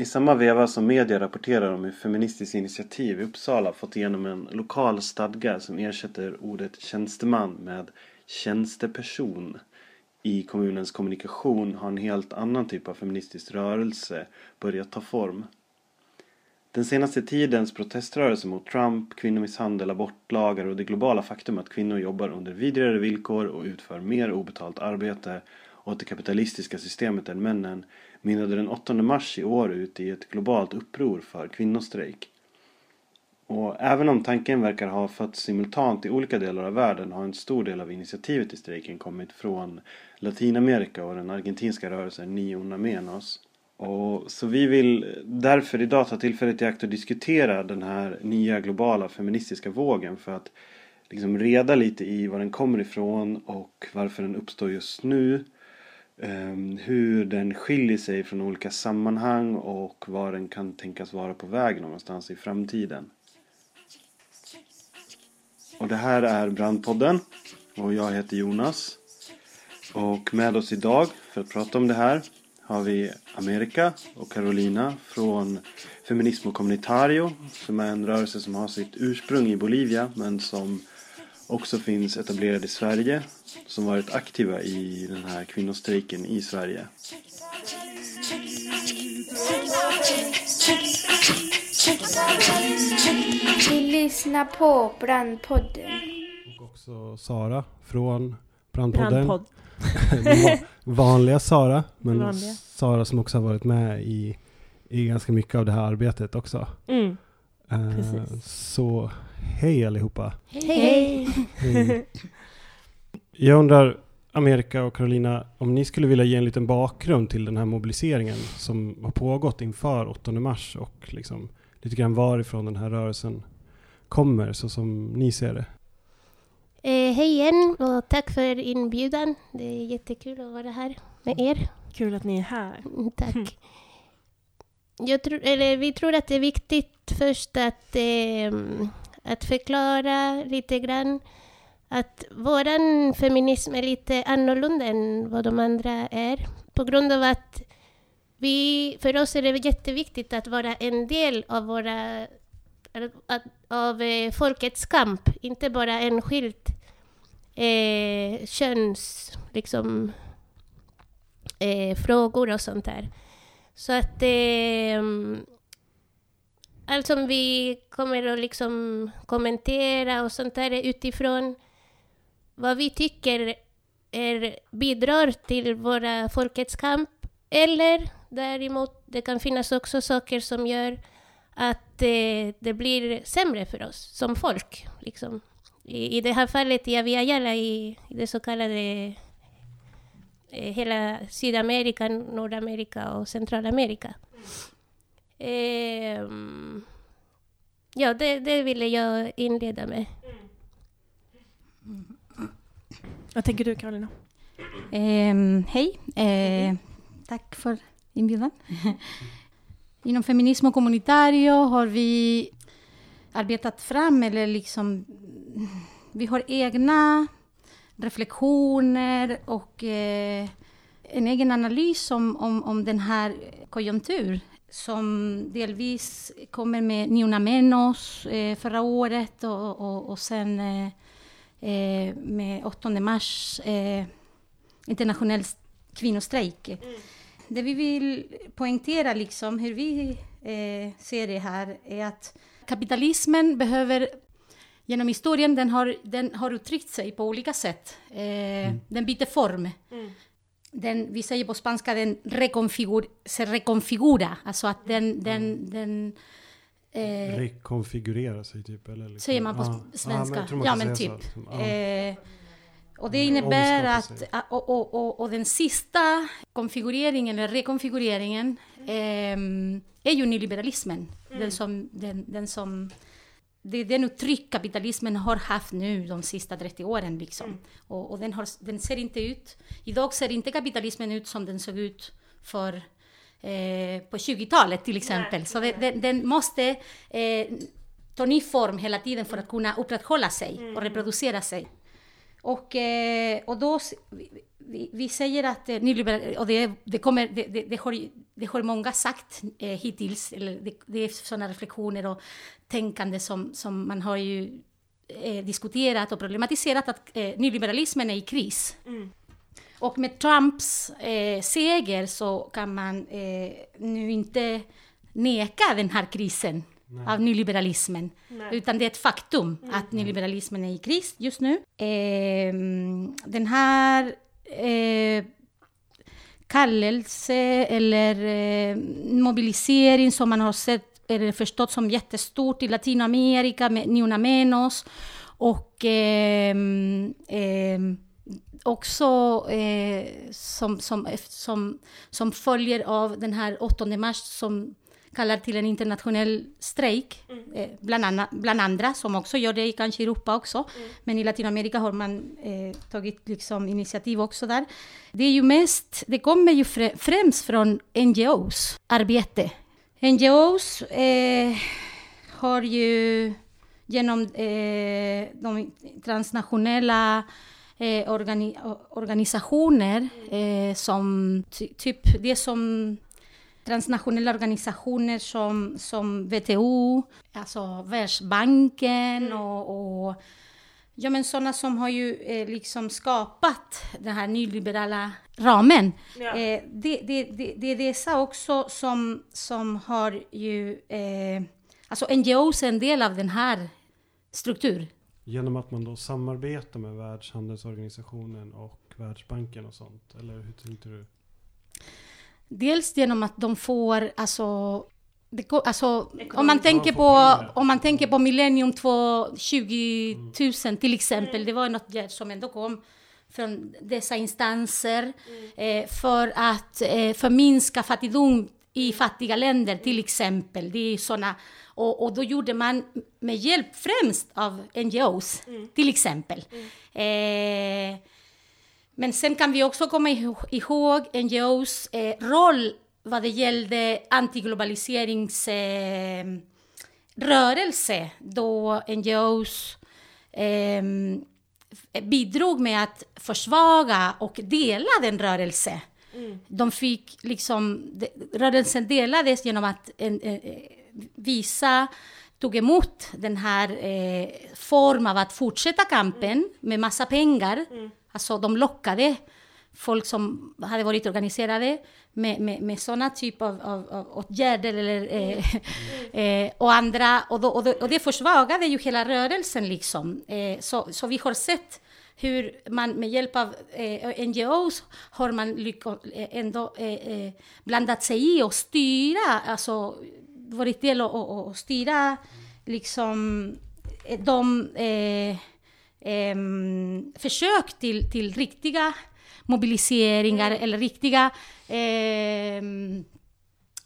I samma veva som media rapporterar om hur Feministiskt initiativ i Uppsala fått igenom en lokal stadga som ersätter ordet tjänsteman med tjänsteperson i kommunens kommunikation har en helt annan typ av feministisk rörelse börjat ta form. Den senaste tidens proteströrelse mot Trump, kvinnomisshandel, abortlagar och det globala faktum att kvinnor jobbar under vidrigare villkor och utför mer obetalt arbete åt det kapitalistiska systemet än männen mynnade den 8 mars i år ut i ett globalt uppror för kvinnostrejk. Och även om tanken verkar ha fötts simultant i olika delar av världen har en stor del av initiativet till strejken kommit från Latinamerika och den argentinska rörelsen Niona Menos. Och så vi vill därför idag ta tillfället i akt och diskutera den här nya globala feministiska vågen för att liksom reda lite i var den kommer ifrån och varför den uppstår just nu. Ehm, hur den skiljer sig från olika sammanhang och var den kan tänkas vara på väg någonstans i framtiden. Och det här är Brandpodden och jag heter Jonas. Och med oss idag för att prata om det här har vi Amerika och Carolina från Feminismo Comunitario som är en rörelse som har sitt ursprung i Bolivia men som också finns etablerad i Sverige som varit aktiva i den här kvinnostrejken i Sverige. Vi lyssnar på Brandpodden. Och också Sara från Brandpodden. Brandpodd. Vanliga Sara, men Vanliga. Sara som också har varit med i, i ganska mycket av det här arbetet också. Mm. Eh, Precis. så hej allihopa! Hej! Hej. Jag undrar, Amerika och Carolina, om ni skulle vilja ge en liten bakgrund till den här mobiliseringen som har pågått inför 8 mars och liksom lite grann varifrån den här rörelsen kommer så som ni ser det. Eh, hej igen och tack för inbjudan. Det är jättekul att vara här med er. Kul att ni är här. Mm, Tack. Jag tror, eller, vi tror att det är viktigt först att, eh, att förklara lite grann att våran feminism är lite annorlunda än vad de andra är. På grund av att vi, för oss är det jätteviktigt att vara en del av våra av eh, folkets kamp, inte bara enskilt eh, köns liksom, eh, frågor och sånt där. Så att eh, allt som vi kommer att liksom kommentera och sånt där är utifrån vad vi tycker är, bidrar till våra folkets kamp. Eller däremot, det kan finnas också saker som gör att eh, det blir sämre för oss som folk. Liksom. I, I det här fallet i Aviala, i, i det så kallade eh, hela Sydamerika, Nordamerika och Centralamerika. Ehm, ja, det, det ville jag inleda med. Vad tänker du Karolina? Ehm, hej, eh, tack för inbjudan. Inom Feminismo Comunitario har vi arbetat fram, eller liksom, vi har egna reflektioner och eh, en egen analys om, om, om den här konjunktur som delvis kommer med Ni Menos eh, förra året och, och, och sen eh, eh, med 8 mars eh, internationell kvinnostrejk. Det vi vill poängtera, liksom, hur vi eh, ser det här, är att kapitalismen behöver Genom historien den har den har uttryckt sig på olika sätt. Eh, Den byter form. Den, vi säger på spanska den rekonfigur, se reconfigura, alltså att den, den, den eh, Rekonfigurera sig typ? Eller liksom. Säger man på Ja. sp- svenska? Ja, men, Ja, men typ. Så. Ja. Eh, och det innebär Omskapa att, och, och, och, och den sista konfigureringen, eller rekonfigureringen, ehm, är ju nyliberalismen. Den som, den, den som, det är den uttryck kapitalismen har haft nu de sista 30 åren. Liksom. Och, och den, har, den ser inte ut, idag ser inte kapitalismen ut som den såg ut för eh, på 20-talet till exempel. Så det, den, den måste eh, ta ny form hela tiden för att kunna upprätthålla sig och reproducera sig. Och, eh, och då, vi- säger att eh, nyliberal, och det, det, kommer, det, det, det, har, det har många sagt eh, hittills, eller det, det är sådana reflektioner och tänkande som, som man har ju eh, diskuterat och problematiserat att eh, nyliberalismen är i kris. Och med Trumps eh, seger så kan man eh, nu inte neka den här krisen av nyliberalismen. Utan det är ett faktum att nyliberalismen är i kris just nu. Eh, den här eh, kallelse eller eh, mobilisering som man har sett eller förstått som jättestort i Latinamerika med Ni Una Menos och eh, också eh, som, som, som, som följer av den här 8 mars som kallar till en internationell strejk, eh, bland, anna, bland andra som också gör det i kanske Europa också. Men i Latinamerika har man eh, tagit liksom initiativ också där. Det är ju mest, det kommer ju frä, främst från NGOs arbete. NGOs eh, har ju genom eh, de transnationella eh, organi organisationer eh, som ty typ det som transnationella organisationer som, som WTO, alltså Världsbanken och, och ja, men sådana som har ju eh, liksom skapat den här nyliberala ramen. Eh, det, det, det, det är dessa också som, som har ju, eh, alltså NGOs är en del av den här struktur. Genom att man då samarbetar med Världshandelsorganisationen och Världsbanken och sånt? Eller hur tänkte du? Dels genom att de får, alltså, det, alltså om, man tänker på, om man tänker på Millennium 2, 20 000 till exempel, det var något som ändå kom från dessa instanser eh, för att eh, förminska fattigdom i fattiga länder till exempel. Det är såna, och, och då gjorde man med hjälp främst av NGOs till exempel. Eh, men sen kan vi också komma ihå- ihåg NGOs eh, roll vad det gällde antiglobaliserings eh, då NGOs eh, bidrog med att försvaga och dela den rörelse. De fick liksom, rörelsen delades genom att en, eh, visa tog emot den här eh, form av att fortsätta kampen med massa pengar. Alltså de lockade folk som hade varit organiserade med, med, med sådana typ av, av, av åtgärder eller, eh, eh, och andra. Och, då, och, då, och det försvagade ju hela rörelsen liksom. Eh, så, så vi har sett hur man med hjälp av eh, NGOs har man lyckats eh, ändå eh, eh, blandat sig i och styra, alltså varit del och, och, och styra liksom de eh, försök till, till riktiga mobiliseringar eller riktiga em,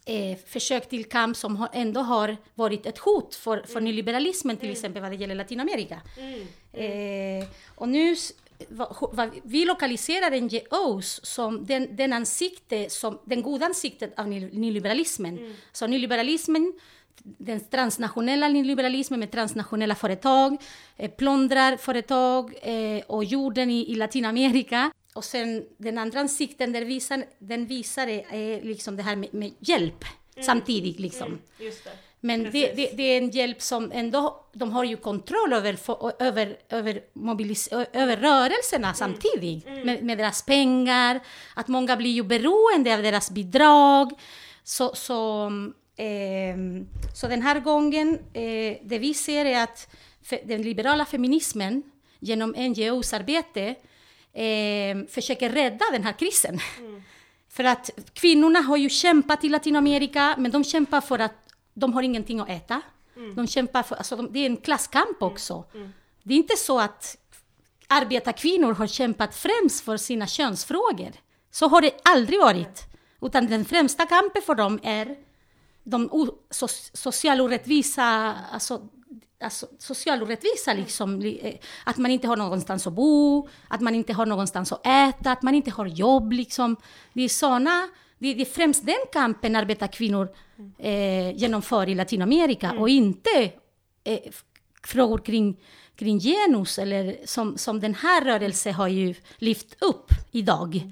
eh, försök till kamp som har, ändå har varit ett hot för, för nyliberalismen till exempel vad det gäller Latinamerika. Eh, och nu vad, vad, vi lokaliserar NGOs som den, den ansikte, som, den goda ansiktet av ny- nyliberalismen. Så nyliberalismen den transnationella nyliberalismen med transnationella företag, eh, plundrar företag eh, och jorden i, i Latinamerika. Och sen den andra ansikten, den visar, den visar är, liksom det här med, med hjälp samtidigt. Liksom. Men det, det, det är en hjälp som ändå, de har ju kontroll över, över, över, mobilis, över rörelserna samtidigt. Med, med deras pengar, att många blir ju beroende av deras bidrag. Så, så, så den här gången, eh, det vi ser är att den liberala feminismen genom NGOs arbete eh, försöker rädda den här krisen. För att kvinnorna har ju kämpat i Latinamerika, men de kämpar för att de har ingenting att äta. De kämpar för, alltså de, det är en klasskamp också. Det är inte så att arbetarkvinnor har kämpat främst för sina könsfrågor. Så har det aldrig varit. Utan den främsta kampen för dem är de so, social orättvisa, alltså, alltså social orättvisa liksom. li- eh, Att man inte har någonstans att bo, att man inte har någonstans att äta, att man inte har jobb liksom. Det är såna, det, är främst den kampen arbetarkvinnor eh, genomför i Latinamerika och inte eh, frågor kring, kring genus, eller som, som den här rörelsen har ju lyft upp idag.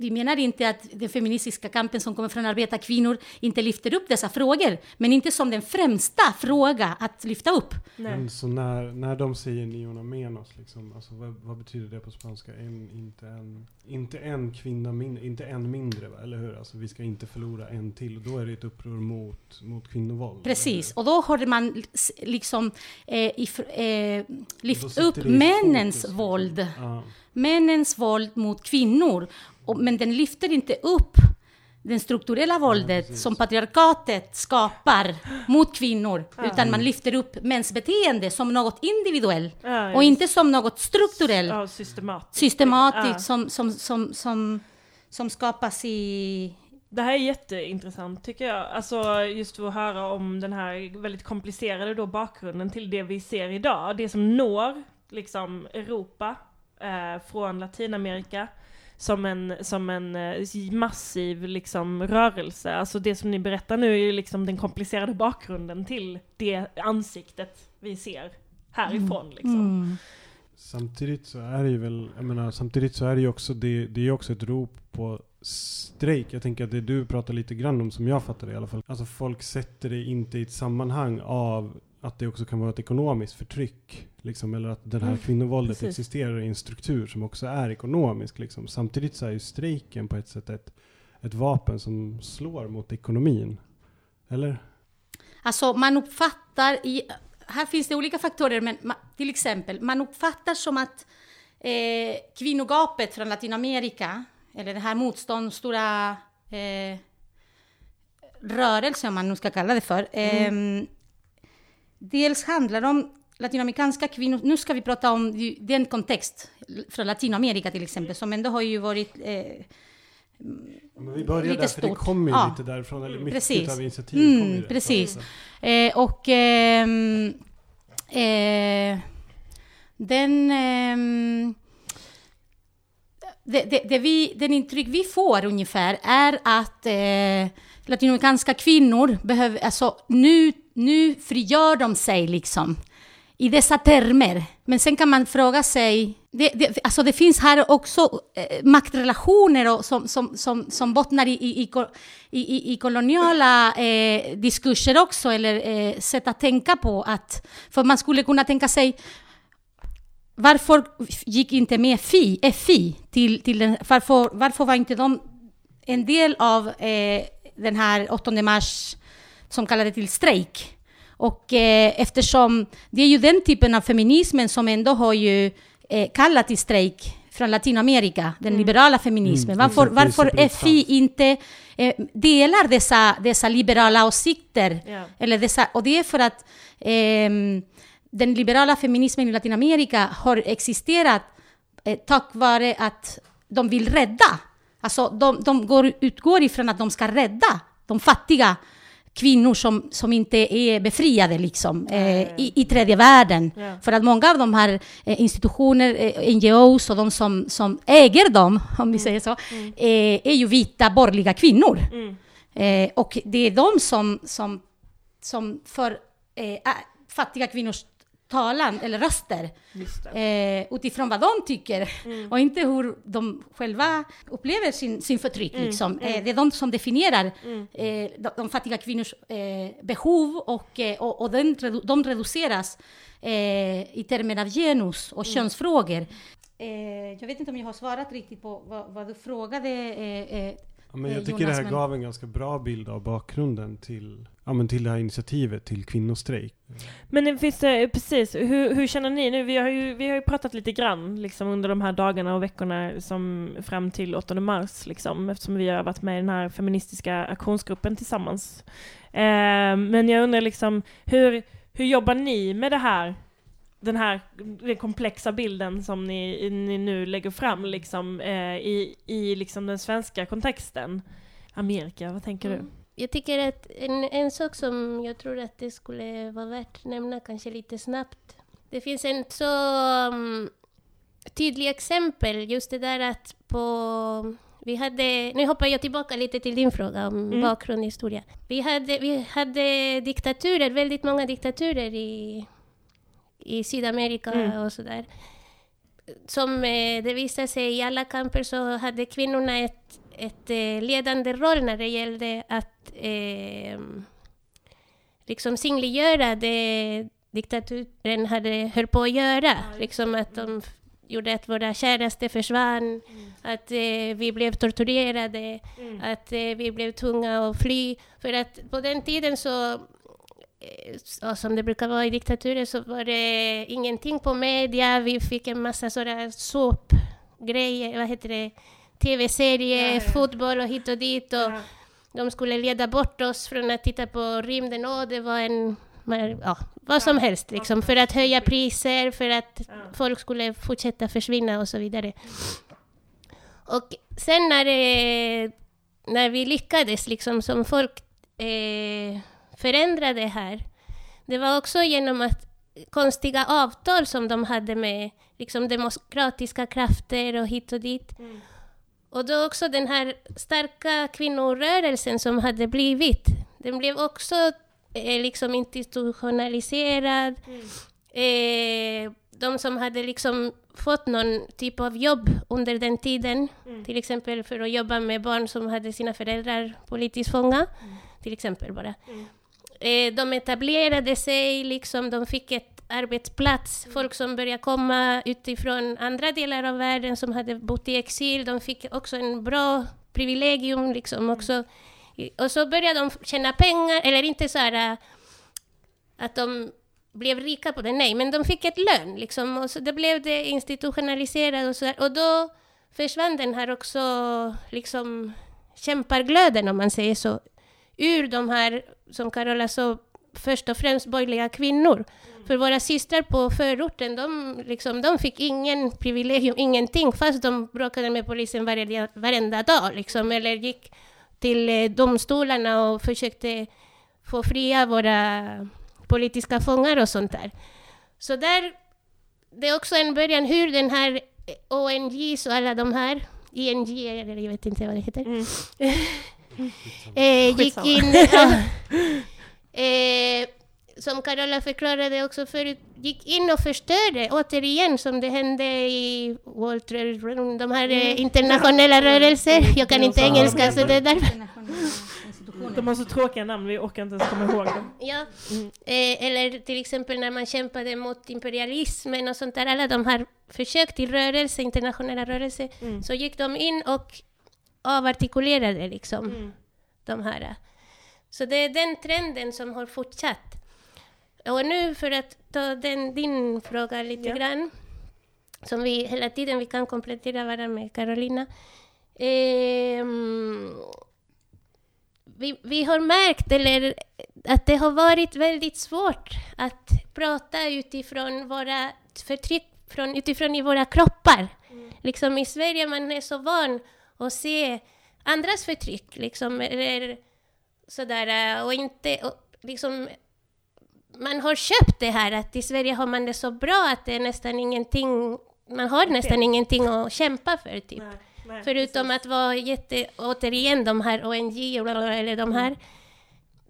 Vi menar inte att den feministiska kampen som kommer från arbetarkvinnor inte lyfter upp dessa frågor, men inte som den främsta fråga att lyfta upp. Nej. Men så när, när de säger niona menos, liksom, alltså, vad, vad betyder det på spanska? En, inte, en, inte en kvinna mindre, inte en mindre, va? eller hur? Alltså, vi ska inte förlora en till. Och då är det ett uppror mot, mot kvinnovåld. Precis, och då har man liksom eh, if, eh, lyft upp männens fokus, liksom. våld. Ja. Männens våld mot kvinnor. Och, men den lyfter inte upp det strukturella våldet precis. som patriarkatet skapar mot kvinnor. Ja. Utan man lyfter upp mäns beteende som något individuellt Ja, och inte som något strukturellt, ja, systematiskt. systematiskt Ja. som, som, som, som, som skapas i... Det här är jätteintressant tycker jag. Alltså just för att höra om den här väldigt komplicerade då bakgrunden till det vi ser idag. Det som når liksom Europa eh, från Latinamerika som en, som en eh, massiv liksom rörelse. Alltså det som ni berättar nu är ju liksom den komplicerade bakgrunden till det ansiktet vi ser härifrån liksom. Mm. Samtidigt så är det ju väl, jag menar, samtidigt så är det ju också, det, det är också ett rop på strejk. Jag tänker att det du pratar lite grann om, som jag fattar det i alla fall. Alltså folk sätter det inte i ett sammanhang av att det också kan vara ett ekonomiskt förtryck. Liksom, eller att det här Mm, kvinnovåldet precis. existerar i en struktur som också är ekonomisk. Liksom. Samtidigt så är ju strejken på ett sätt ett, ett vapen som slår mot ekonomin. Eller? Alltså man uppfattar i... Här finns det olika faktorer, men ma, till exempel, man uppfattar som att eh, kvinnogapet från Latinamerika, eller det här motstånd, stora eh, rörelse, om man nu ska kalla det för, eh, dels handlar om latinamerikanska kvinnor, nu ska vi prata om den kontext från Latinamerika till exempel, som ändå har ju varit eh, Men vi börjar Lite där, för det stort. kommer ju Ja. lite därifrån. Eller mycket Precis. av initiativet kommer ju Mm, precis. Eh, och ehm, eh, den... ehm, det, det, det vi, den intryck vi får ungefär är att eh, latinamerikanska kvinnor behöver, alltså nu, nu frigör de sig liksom i dessa termer. Men sen kan man fråga sig, det, det, alltså det finns här också eh, maktrelationer och som, som, som, som bottnar i, i, i, i, i, i koloniala eh, diskurser också, eller eh, sätt att tänka på att, för man skulle kunna tänka sig varför gick inte med FI, FI till, till den, varför, varför var inte de en del av eh, den här 8 mars som kallade till strejk? Och eh, eftersom det är ju den typen av feminismen som ändå har ju eh, kallat till strejk från Latinamerika, den liberala feminismen. Mm, Varför, varför. FI inte eh, delar dessa, dessa liberala åsikter Ja. eller dessa, och det är för att ehm, den liberala feminismen i Latinamerika har existerat eh, tack vare att de vill rädda. Alltså de, de går, utgår ifrån att de ska rädda de fattiga kvinnor som, som inte är befriade liksom, eh, i, i tredje världen. Ja. För att många av de här eh, institutioner, eh, NGOs och de som, som äger dem, om vi säger så, eh, är ju vita borgerliga kvinnor. Mm. Eh, och det är de som, som, som för eh, fattiga kvinnors talan, eller röster, eh, utifrån vad de tycker och inte hur de själva upplever sin, sin förtryck. liksom. Eh, det är de som definierar eh, de, de fattiga kvinnors eh, behov och, eh, och, och den, de reduceras eh, i termer av genus och könsfrågor. Eh, jag vet inte om jag har svarat riktigt på vad, vad du frågade. Ja, men jag tycker Jonas, det här gav en ganska bra bild av bakgrunden till, ja, men till det här initiativet till kvinnostrejk. Men det finns det, precis, hur, hur känner ni nu? Vi har, ju, vi har ju pratat lite grann liksom, under de här dagarna och veckorna som, fram till 8 mars, liksom, eftersom vi har varit med i den här feministiska aktionsgruppen tillsammans. Eh, men jag undrar liksom, hur, hur jobbar ni med det här? Den här den komplexa bilden som ni, ni nu lägger fram liksom, eh, i, i liksom den svenska kontexten. Amerika, vad tänker du? Mm. Jag tycker att en, en sak som jag tror att det skulle vara värt att nämna kanske lite snabbt. Det finns en så um, tydlig exempel, just det där att på... Vi hade, nu hoppar jag tillbaka lite till din fråga om Mm. bakgrundshistoria. Vi hade, vi hade diktaturer, väldigt många diktaturer i, i Sydamerika Mm. och sådär. Som eh, det visade sig i alla kamper så hade kvinnorna ett, ett eh, ledande roll när det gällde att eh, liksom synliggöra det diktaturen hade höll på att göra. liksom att de f- gjorde att våra käraste försvann, att eh, vi blev torturerade, att eh, vi blev tvungna att fly. För att på den tiden så, eh, ja, som det brukar vara i diktaturer, så var det ingenting på media. Vi fick en massa sådana såpgrejer, vad heter det, tv-serier, Ja, ja. fotboll och hit och dit. Och De skulle leda bort oss från att titta på rymden och det var en ja, vad som helst liksom, för att höja priser, för att folk skulle fortsätta försvinna och så vidare. Och sen när, det, när vi lyckades liksom som folk eh, förändra det här, det var också genom att konstiga avtal som de hade med liksom demokratiska krafter och hit och dit. Och då också den här starka kvinnorörelsen som hade blivit, den blev också eh, liksom institutionaliserad. Eh, de som hade liksom fått någon typ av jobb under den tiden, till exempel för att jobba med barn som hade sina föräldrar politiskt fånga, till exempel bara. Eh, de etablerade sig, liksom, de fick ett arbetsplats. Folk som började komma utifrån andra delar av världen som hade bott i exil, de fick också en bra privilegium. Liksom, också. I- Och så började de tjäna pengar, eller inte så här äh, att de blev rika på det, nej, men de fick ett lön. Liksom, och så det blev det institutionaliserat och så där. Och då försvann den här också liksom kämparglöden, om man säger så, ur de här, som Carola sa, först och främst borgerliga kvinnor. För våra systrar på förorten, de, liksom, de fick ingen privilegium, ingenting, fast de bråkade med polisen varje, varenda dag, liksom, eller gick till eh, domstolarna och försökte få fria våra politiska fångar och sånt där. Så där, det är också en början hur den här eh, ONGs och alla de här, ING, eller jag vet inte vad det heter, Mm. eh, gick in, eh, som Carola förklarade också förut, gick in och förstörde återigen som det hände i Room, de här eh, internationella rörelser. Jag kan inte engelska så det är därför. Internationella institutioner. De har så tråkiga namn, vi orkar inte ens komma ihåg dem. Ja, eh, eller till exempel när man kämpade mot imperialismen och sånt där, alla de här försök till rörelse, internationella rörelser, Mm. så gick de in och avartikulerade liksom Mm. de här. Så det är den trenden som har fortsatt. Och nu för att ta den, din fråga lite Ja. grann, som vi hela tiden vi kan komplettera varandra med Carolina. Ehm, vi, vi har märkt eller, att det har varit väldigt svårt att prata utifrån våra förtryck, från, utifrån i våra kroppar. Liksom i Sverige man är så van att se andras förtryck, liksom, eller sådär, äh, och inte, och liksom, man har köpt det här att i Sverige har man det så bra att det är nästan ingenting, man har nästan ingenting att kämpa för typ. Nej, nej, Förutom att vara jätte, återigen de här ONG och eller de här.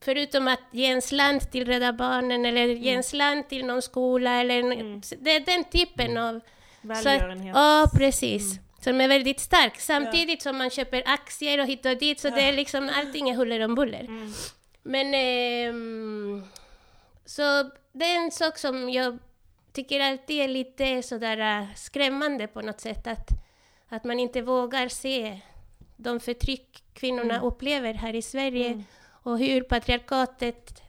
Förutom att ge en slant till Rädda Barnen eller ge en slant till någon skola eller en, det är den typen av... Så att, Välgörenhet. ja, precis. Som är väldigt stark. Samtidigt som man köper aktier och hit och dit, så det är liksom allting är huller om buller. Mm. Men... ehm, så det är en sak som jag tycker alltid är lite sådär äh, skrämmande på något sätt. Att, att man inte vågar se de förtryck kvinnorna upplever här i Sverige och hur patriarkatet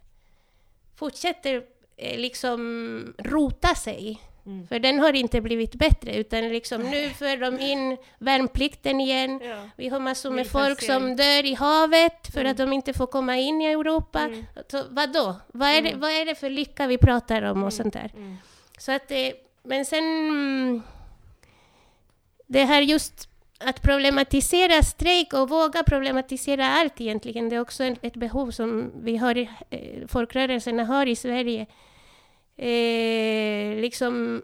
fortsätter eh, liksom rota sig. För den har inte blivit bättre, utan liksom nu för de in värnplikten igen. Ja. Vi har massor med folk som dör i havet för att de inte får komma in i Europa. Så, vadå? Vad är, det, vad är det för lycka vi pratar om och sånt där? Så att det, men sen... mm, Det här just att problematisera strejk och våga problematisera allt egentligen, det är också ett, behov som vi har, eh, folkrörelserna har i Sverige. Eh, liksom,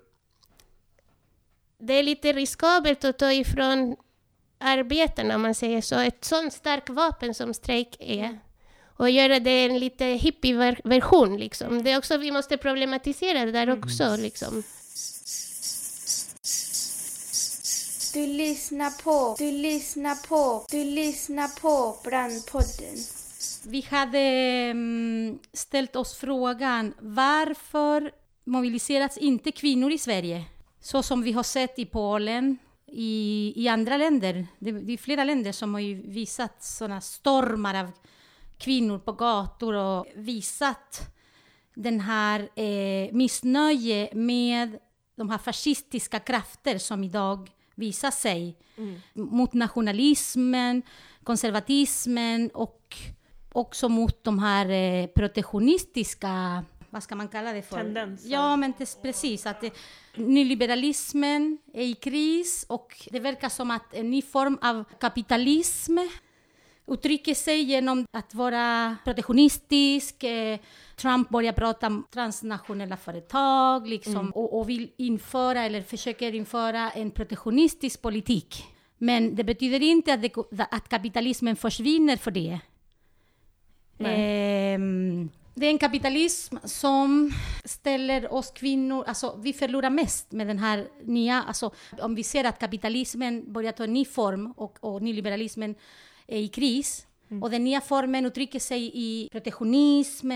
det är lite riskabelt att ta ifrån arbetarna, om man säger så, ett sånt starkt vapen som strejk är. och göra det en lite hippie-version. Liksom. Det är också, vi måste problematisera det där också. Liksom. Du lyssnar på, du lyssnar på, du lyssnar på Brandpodden. Vi hade mm, ställt oss frågan varför mobiliseras inte kvinnor i Sverige? Så som vi har sett i Polen, i, i andra länder. Det, det är flera länder som har ju visat sådana stormar av kvinnor på gator och visat den här eh, missnöje med de här fascistiska krafter som idag visar sig mot nationalismen, konservatismen och också mot de här eh, protectionistiska, vad ska man kalla det för? Tendenser. Ja, men det, precis. Att det, nyliberalismen är i kris och det verkar som att en ny form av kapitalism uttrycker sig genom att vara protektionistisk. Eh, Trump börjar prata om transnationella företag liksom, och, och vill införa eller försöker införa en protektionistisk politik. Men det betyder inte att, det, att kapitalismen försvinner för det. Ehm, det är en kapitalism som ställer oss kvinnor, alltså vi förlorar mest med den här nya, alltså om vi ser att kapitalismen börjar ta en ny form och, och nyliberalismen är i kris. Och den nya formen uttrycker sig i protektionism,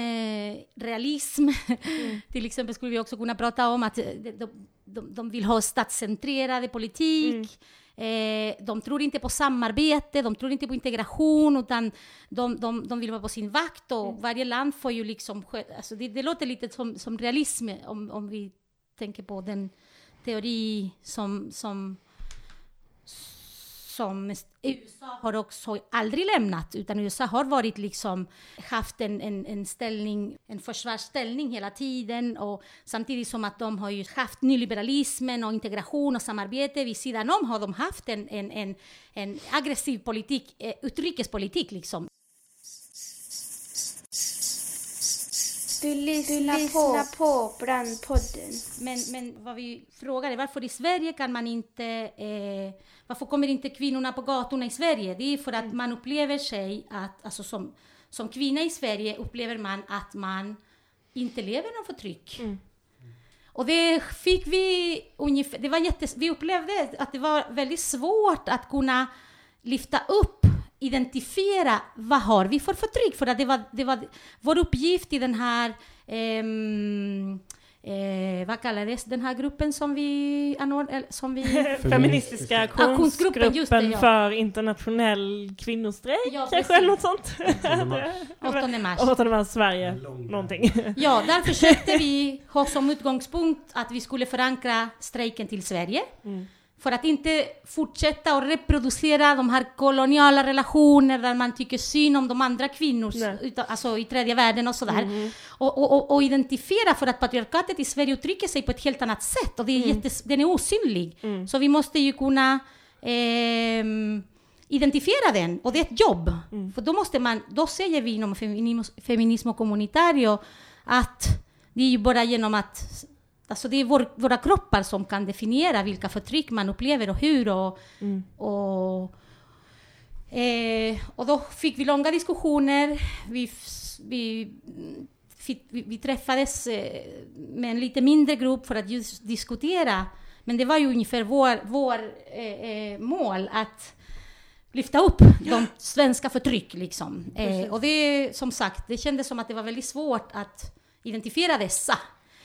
realism. Till exempel skulle vi också kunna prata om att de, de, de, vill ha statscentrerad politik. Eh, de tror inte på samarbete, de tror inte på integration, utan de, de, de vill vara på sin vakt. Och varje land får ju liksom... Alltså det, det låter lite som, som realism om, om vi tänker på den teori som, som som USA har också aldrig lämnat, utan USA har varit liksom haft en, en, en ställning, en försvarsställning hela tiden och samtidigt som att de har ju haft nyliberalismen och integration och samarbete vid sidan om har de haft en, en, en, en aggressiv politik, eh, utrikespolitik liksom. Du lyssnar, på, på Brandpodden. Men, men vad vi frågade, varför i Sverige kan man inte... Eh, varför kommer inte kvinnorna på gatorna i Sverige? Det är för att man upplever sig att, alltså som, som kvinna i Sverige upplever man att man inte lever någon förtryck. Och det fick vi ungefär, det var jättes, vi upplevde att det var väldigt svårt att kunna lyfta upp, identifiera vad har vi för förtryck? För att det var, det var vår uppgift i den här ehm, eh, vad kallades den här gruppen som vi anordnade, som vi... Feministiska Aktionsgruppen, aktionsgruppen just det, ja. för internationell kvinnostrejk Ja, kanske eller något sånt. 8 mars. 8 mars Sverige, någonting. Ja, där försökte vi ha som utgångspunkt att vi skulle förankra strejken till Sverige. För att inte fortsätta att reproducera de här koloniala relationer där man tycker synd om de andra kvinnor, Nej. utan, alltså i tredje världen och sådär. Och, och, och, och identifiera för att patriarkatet i Sverige uttrycker sig på ett helt annat sätt och det är jättes, den är osynlig. Så vi måste ju kunna ehm, identifiera den och det är ett jobb. För då måste man, då säger vi inom feminism, feminism och kommunitario att det är ju bara genom att Alltså det är vår, våra kroppar som kan definiera vilka förtryck man upplever och hur. Och, och, eh, och då fick vi långa diskussioner. Vi, vi, fick, vi, vi träffades eh, med en lite mindre grupp för att just diskutera. Men det var ju ungefär vår, vår eh, eh, mål att lyfta upp de svenska förtryck. Liksom. Eh, och det, som sagt, det kändes som att det var väldigt svårt att identifiera dessa.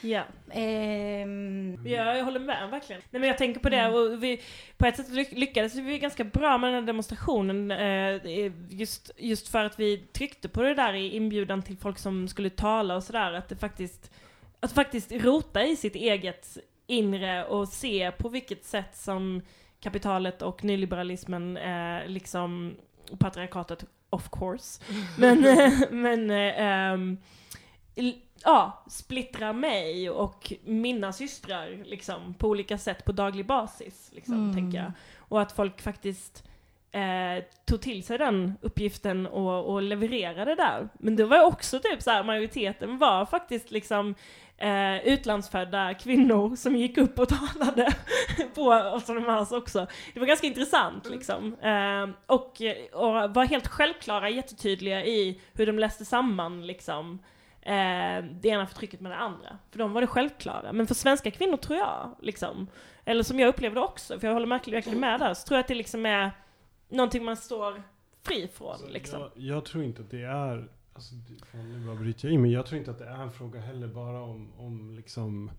Ja. Ehm, Ja, jag håller med verkligen. Nej, men jag tänker på det och vi, på ett sätt ly- lyckades vi ganska bra med den här demonstrationen eh, just, just för att vi tryckte på det där i inbjudan till folk som skulle tala och sådär att det faktiskt, att faktiskt rota i sitt eget inre och se på vilket sätt som kapitalet och nyliberalismen eh, liksom patriarkatet of course men, eh, men eh, ehm, l- ja, splittrar mig och mina systrar liksom, på olika sätt på daglig basis, liksom, tänker jag. Och att folk faktiskt eh, tog till sig den uppgiften och, och levererade där. Men det var också typ så här, majoriteten var faktiskt liksom eh, utlandsfödda kvinnor som gick upp och talade på 8 mars också. Det var ganska intressant liksom. Eh, och, och var helt självklara, jättetydliga i hur de läste samman liksom eh, det ena förtrycket med det andra. För dem var det självklara. Men för svenska kvinnor tror jag, liksom, eller som jag upplevde också, för jag håller verkligen med där, så tror jag att det liksom är någonting man står fri från. Alltså, Liksom. jag, jag tror inte att det är, alltså, fan, nu bara bryter jag in, men jag tror inte att det är en fråga heller bara om, om liksom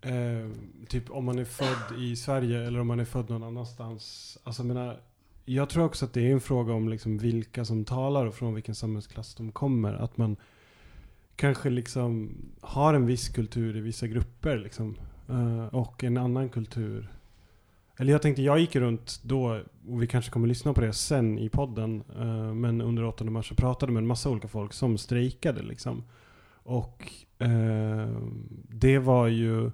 eh, Typ om man är född i Sverige eller om man är född någon annanstans. Alltså jag menar, jag tror också att det är en fråga om liksom vilka som talar och från vilken samhällsklass de kommer. Att man kanske liksom har en viss kultur i vissa grupper liksom. Eh, och en annan kultur eller jag tänkte, jag gick runt då, och vi kanske kommer lyssna på det sen i podden, eh, men under 8 mars så pratade med en massa olika folk som strejkade liksom. Och eh, det var ju,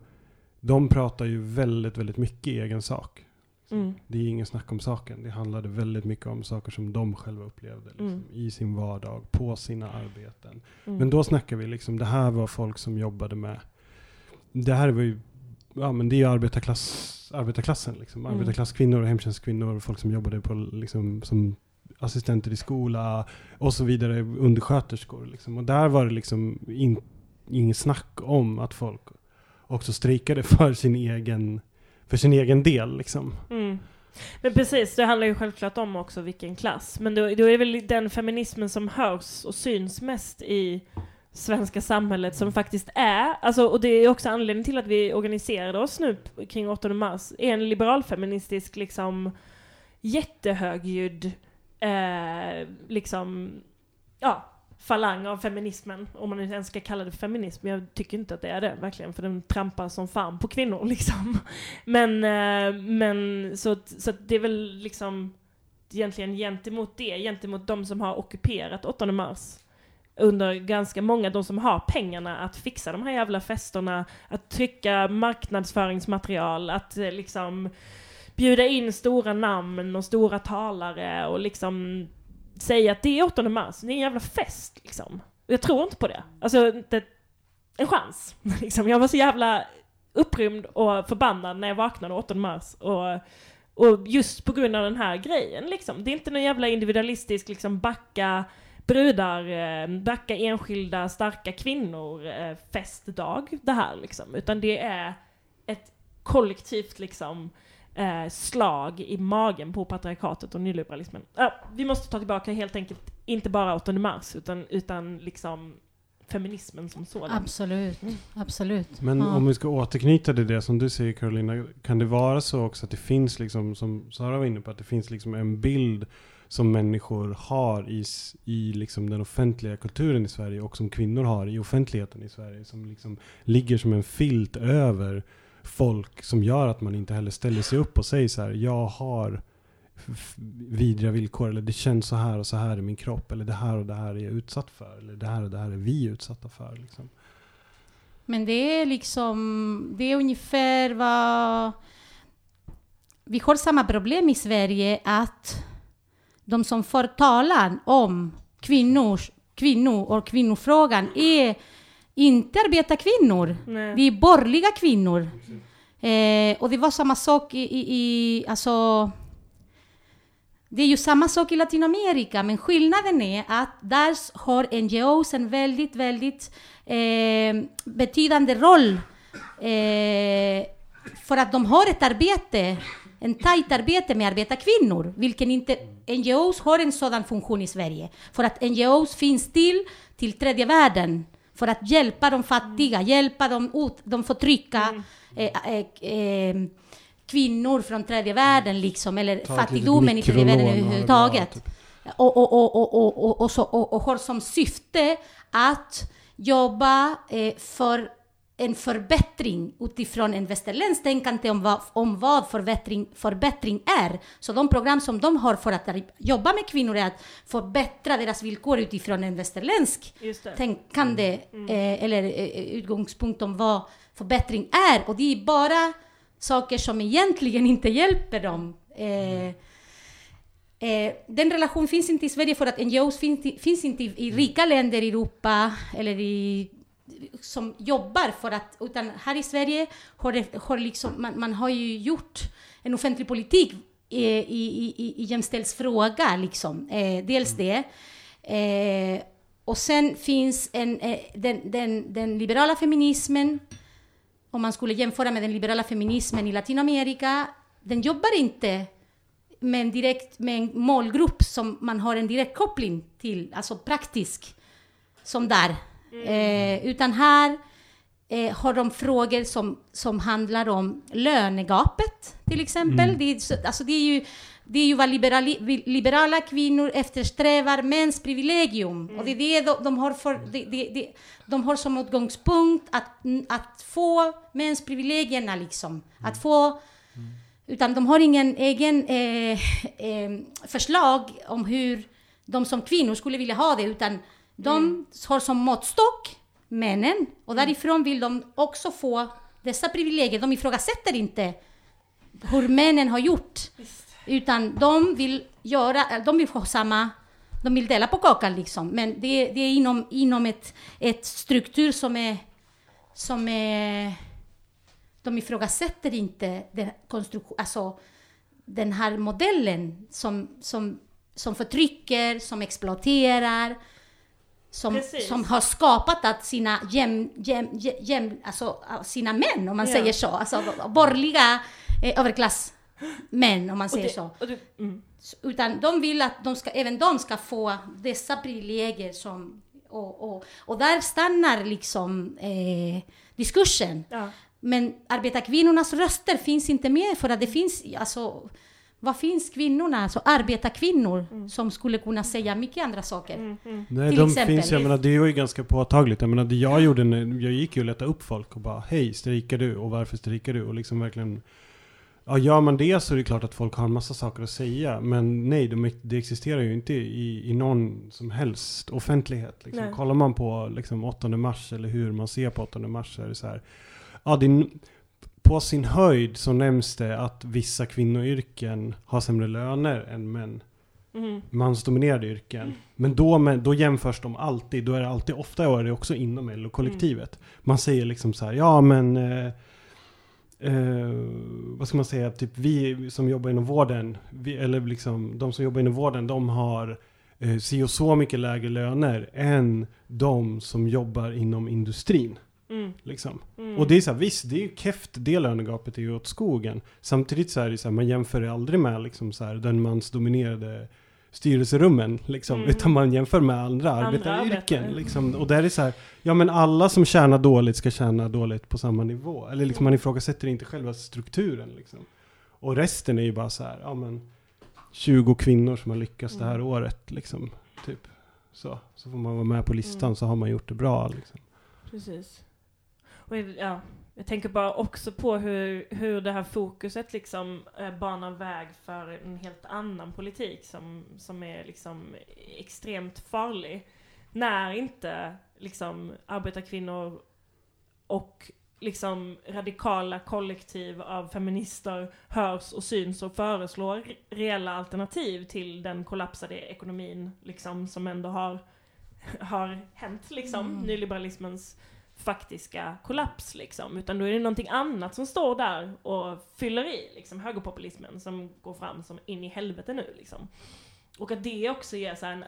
de pratar ju väldigt, väldigt mycket i egen sak. Mm. Det är ingen snack om saken. Det handlade väldigt mycket om saker som de själva upplevde liksom, Mm. i sin vardag, på sina arbeten. Mm. Men då snackar vi liksom, det här var folk som jobbade med, det här var ju, ja men det är ju arbetarklass, arbetarklassen liksom. Mm. Arbetarklasskvinnor och hemtjänstkvinnor, folk som jobbade på liksom, som assistenter i skola och så vidare, undersköterskor liksom. Och där var det liksom in, inget snack om att folk också strejkade för sin egen, för sin egen del liksom. Mm. Men precis, det handlar ju självklart om också vilken klass. Men då, då är det väl den feminismen som hörs och syns mest i svenska samhället som faktiskt är, alltså, och det är också anledningen till att vi organiserade oss nu kring 8 mars, är en liberalfeministisk liksom jättehögljudd eh, liksom, ja, falang av feminismen, om man nu ens ska kalla det feminism. Jag tycker inte att det är det, verkligen, för den trampar som fan på kvinnor liksom. Men, eh, men så, att- så det är väl liksom egentligen gentemot det, gentemot de som har ockuperat 8 mars under ganska många, de som har pengarna att fixa de här jävla festerna, att trycka marknadsföringsmaterial, att eh, liksom bjuda in stora namn och stora talare och liksom säga att det är 8 mars, det är en jävla fest liksom. Och jag tror inte på det. Alltså, inte en chans. liksom. Jag var så jävla upprymd och förbannad när jag vaknade 8 mars. Och, och just på grund av den här grejen liksom. Det är inte någon jävla individualistisk liksom backa brudar, eh, backa enskilda starka kvinnor eh, festdag det här liksom. Utan det är ett kollektivt liksom eh, slag i magen på patriarkatet och nyliberalismen. Ja, vi måste ta tillbaka helt enkelt, inte bara 8 mars, utan, utan liksom feminismen som sådan. Absolut, Mm. absolut. Men Ja. om vi ska återknyta till det som du säger Carolina, kan det vara så också att det finns liksom, som Sara var inne på, att det finns liksom en bild som människor har i, i liksom den offentliga kulturen i Sverige och som kvinnor har i offentligheten i Sverige som liksom ligger som en filt över folk som gör att man inte heller ställer sig upp och säger så här, jag har vidriga villkor eller det känns så här och så här i min kropp eller det här och det här är jag utsatt för eller det här och det här är vi utsatta för. Liksom. Men det är liksom, det är ungefär vad... Vi har samma problem i Sverige att de som får talan om kvinnors, kvinnor och kvinnofrågan är inte arbetarkvinnor. Nej. Det är borgerliga kvinnor. Eh, och det var samma sak i, i, i alltså... Det är ju samma sak i Latinamerika, men skillnaden är att där har NGOs en väldigt, väldigt eh, betydande roll eh, för att de har ett arbete, en tajt arbete med arbetarkvinnor, vilken inte NGOs har en sådan funktion i Sverige. För att NGOs finns till, till tredje världen, för att hjälpa de fattiga, hjälpa de, ut, de förtrycka eh, eh, eh, kvinnor från tredje världen liksom, eller Ta fattigdomen i tredje världen överhuvudtaget. typ. Och, och, och, och, och, och, och, så, och, och har som syfte att jobba eh, för en förbättring utifrån en västerländsk tänkande om vad, om vad förbättring, förbättring är. Så de program som de har för att jobba med kvinnor är att förbättra deras villkor utifrån en västerländsk Just det. tänkande eh, eller eh, utgångspunkt om vad förbättring är. Och det är bara saker som egentligen inte hjälper dem. Eh, Eh, den relation finns inte i Sverige för att NGOs finns, finns inte i, i rika länder i Europa eller i som jobbar för att, utan här i Sverige har, det, har liksom, man, man har ju gjort en offentlig politik i, i, i, i jämställdhetsfråga, liksom. Eh, dels det. Eh, och sen finns en, eh, den, den, den liberala feminismen, om man skulle jämföra med den liberala feminismen i Latinamerika, den jobbar inte med en, direkt, med en målgrupp som man har en direkt koppling till, alltså praktisk, som där. Eh, utan här eh, har de frågor som, som handlar om lönegapet, till exempel. Det, är, så- alltså det, är ju, det är ju vad liberali, liberala kvinnor eftersträvar, mäns privilegium. Och det är det de, de har för, det, det, det, de har som utgångspunkt att, att få mäns privilegierna, liksom. Att få utan de har ingen egen eh, eh, förslag om hur de som kvinnor skulle vilja ha det, utan de har som måttstock männen och därifrån vill de också få dessa privilegier. De ifrågasätter inte hur männen har gjort, utan de vill göra, de vill ha samma de vill dela på kakan liksom, men det, det är inom, inom ett, ett struktur som är, som är de ifrågasätter inte den, konstruktion, alltså, den här modellen som, som, som förtrycker, som exploaterar, som, Precis. som har skapat att sina, jäm, jäm, jäm, alltså, sina män, om man Ja. säger så, alltså borgerliga eh, överklassmän, om man säger det, så. det, mm. Utan de vill att de ska, även de ska få dessa privilegier som... Och, och, och där stannar liksom eh, diskursen. Ja. Men arbetarkvinnornas röster finns inte med för att det finns, alltså, vad finns kvinnorna, alltså arbetarkvinnor som skulle kunna säga mycket andra saker. Nej, Till de exempel. finns, jag menar, det var ju ganska påtagligt. Jag menar, det jag gjorde, när, jag gick ju och letade upp folk och bara, hej, strejkar du? Och varför strejkar du? Och liksom verkligen, ja, gör man det så är det klart att folk har en massa saker att säga. Men nej, de, det existerar ju inte i, i någon som helst offentlighet. Liksom. Nej. Kollar man på liksom, 8 mars eller hur man ser på 8 mars så är det så här, ja, det är, på sin höjd så nämns det att vissa kvinnoyrken har sämre löner än män Mm. mansdominerade yrken. Men då, med, då jämförs de alltid, då är det alltid, ofta är det också inom LO-kollektivet. Man säger liksom så här, ja men eh, eh, vad ska man säga, typ vi som jobbar inom vården, vi, eller liksom de som jobbar inom vården, de har eh, si och så mycket lägre löner än de som jobbar inom industrin. Mm. Liksom. Mm. Och det är så här, visst, det är ju keft, det lönegapet är ju åt skogen. Samtidigt så är det så här, man jämför det aldrig med liksom så här, den mansdominerade styrelserummen, liksom, Mm. utan man jämför med andra, Andra arbetaryrken. arbetare. Liksom. Och där är det så här, ja men alla som tjänar dåligt ska tjäna dåligt på samma nivå. Eller liksom man ifrågasätter inte själva strukturen. Liksom. Och resten är ju bara så här, ja men 20 kvinnor som har lyckats det här Mm. året, liksom. Typ. Så, så får man vara med på listan Mm. så har man gjort det bra. Liksom. Precis. Och jag- ja, jag tänker bara också på hur, hur det här fokuset liksom eh, banar väg för en helt annan politik som, som är liksom extremt farlig. När inte liksom arbetarkvinnor och liksom radikala kollektiv av feminister hörs och syns och föreslår re- reella alternativ till den kollapsade ekonomin liksom som ändå har, har hänt liksom. Mm. Nyliberalismens faktiska kollaps liksom. Utan då är det någonting annat som står där och fyller i liksom högerpopulismen som går fram som in i helvete nu liksom. Och att det också ger så en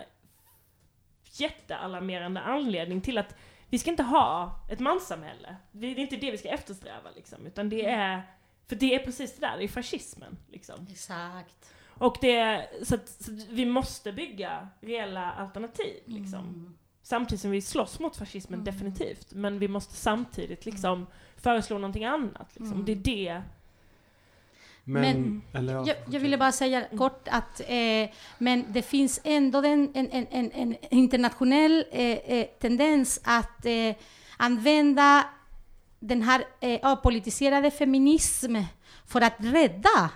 jättealarmerande anledning till att vi ska inte ha ett manssamhälle. Det är inte det vi ska eftersträva liksom. Utan det är, för det är precis det där, det är fascismen liksom. Exakt. Och det så att, så att vi måste bygga reella alternativ liksom. Mm. Samtidigt som vi slåss mot fascismen definitivt. Men vi måste samtidigt liksom föreslå någonting annat liksom. Det är det. Men, Men- eller, ja, Jag, jag ville bara säga kort att eh, men det finns ändå en, en, en, en, internationell eh, eh, tendens att eh, använda den här eh, apolitiserade feminism för att rädda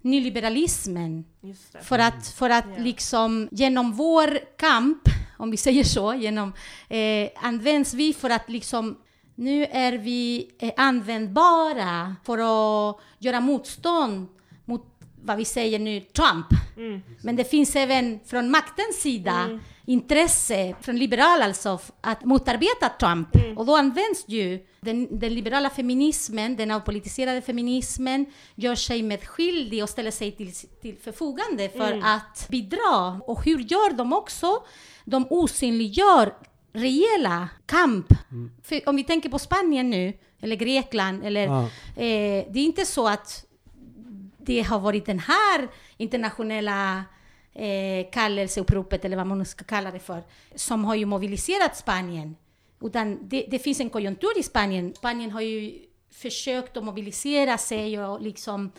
nyliberalismen. Just det. För att, för att Ja. liksom genom vår kamp, om vi säger så, genom, eh, används vi för att liksom nu är vi eh, användbara för att göra motstånd vad vi säger nu, Trump. Mm. Men det finns även från maktens sida intresse, från liberala alltså, att motarbeta Trump. Och då används ju den, den liberala feminismen, den avpolitiserade feminismen, gör sig medskyldig och ställer sig till, till förfogande för att bidra. Och hur gör de också? De osynliggör rejäla kamp. För om vi tänker på Spanien nu, eller Grekland, eller, Ja. eh, det är inte så att det har varit den här internationella eh, kallelseuppropet, eller vad man nu ska kalla det för, som har ju mobiliserat Spanien. Utan det, det finns en konjunktur i Spanien. Spanien har ju försökt att mobilisera sig och liksom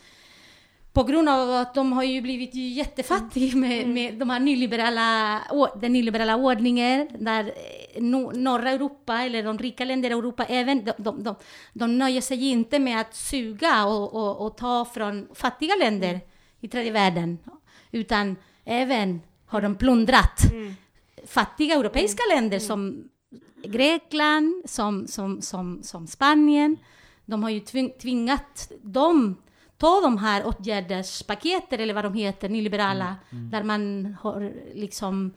på grund av att de har ju blivit jättefattiga med, med de här nyliberala, den nyliberala ordningen där eh, no, norra Europa eller de rika länderna i Europa även, de, de, de, de nöjer sig inte med att suga och, och, och ta från fattiga länder i tredje världen utan även har de plundrat fattiga europeiska länder som Grekland, som, som, som, som Spanien. De har ju tving, tvingat dem ta de här åtgärdspaketer eller vad de heter, nyliberala, där man har liksom